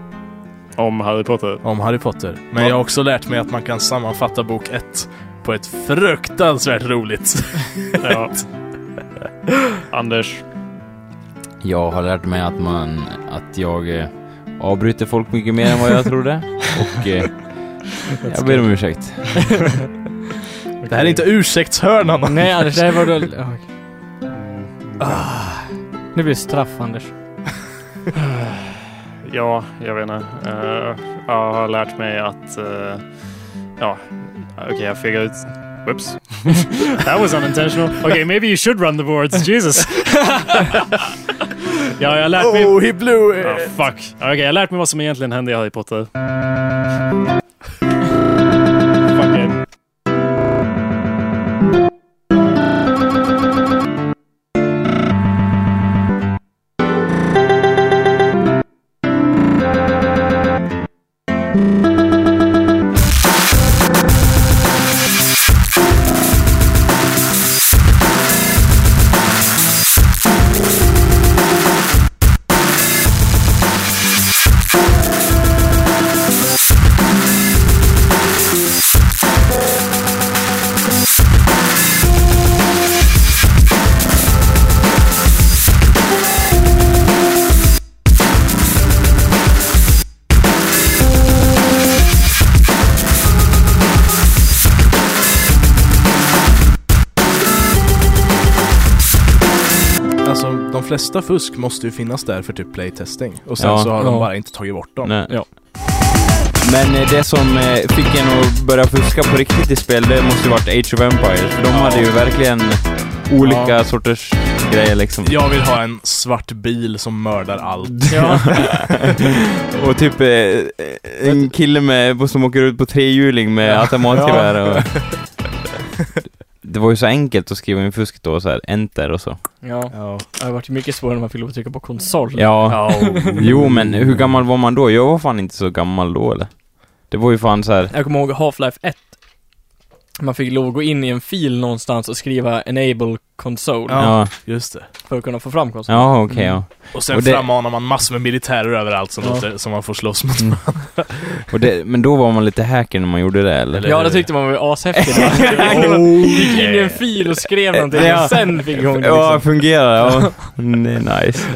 Om Harry Potter. om Harry Potter. Men Ja. jag har också lärt mig att man kan sammanfatta bok 1 på ett fruktansvärt roligt (laughs) Ja. Anders. Jag har lärt mig att man... Att jag eh, avbryter folk mycket mer än vad jag trodde. (laughs) Och eh, jag ber om ursäkt. (laughs) Det här är inte ursäktshörnan. Nej Anders, det här var då... (laughs) Mm. Nu blir det straff Anders. (sighs) Ja, jag vet inte. Eh, jag har lärt mig att... eh, ja, okej, jag fegar ut... Whoops. (laughs) That was unintentional. Okay, maybe you should run the boards. Jesus. ja, jag har lärt mig... Oh, he blew it! Ah, fuck. Okej, jag har lärt mig vad som egentligen hände i Harry Potter. Flesta fusk måste ju finnas där för typ playtesting. Och sen Ja. så har de Ja. bara inte tagit bort dem. Nej. Ja. Men eh, det som eh, fick en att börja fuska på riktigt i spel, det måste ju varit Age of Empires. För de Ja. hade ju verkligen olika Ja. sorters grejer liksom. Jag vill ha en svart bil som mördar allt. Ja. (laughs) (laughs) Och typ eh, en kille med, som åker ut på trehjuling med Ja. automatgevär och... (laughs) Det var ju så enkelt att skriva in fusk då, så här enter och så. ja. Ja. Det har varit mycket svårare när man fick trycka på konsol. Ja. Ja. Jo, men hur gammal var man då? Jag var fan inte så gammal då, eller? Det var ju fan så här. Jag kommer ihåg Half-Life 1. Man fick lov att gå in i en fil någonstans och skriva 'enable console' Ja. Ja, Just det. för att kunna få fram konsolen. ja okej, ja. Och sen Och det- frammanar man massor med militärer överallt som, Ja. låter, som man får slåss mot. Mm. Och det, men då var man lite hacker när man gjorde det, eller? Eller- Ja, det tyckte man var ashäftigt. Man (laughs) gick in i en fil och skrev någonting Ja. och sen fick igång det Ja, liksom. fungerar, ja. (laughs) Det är nice.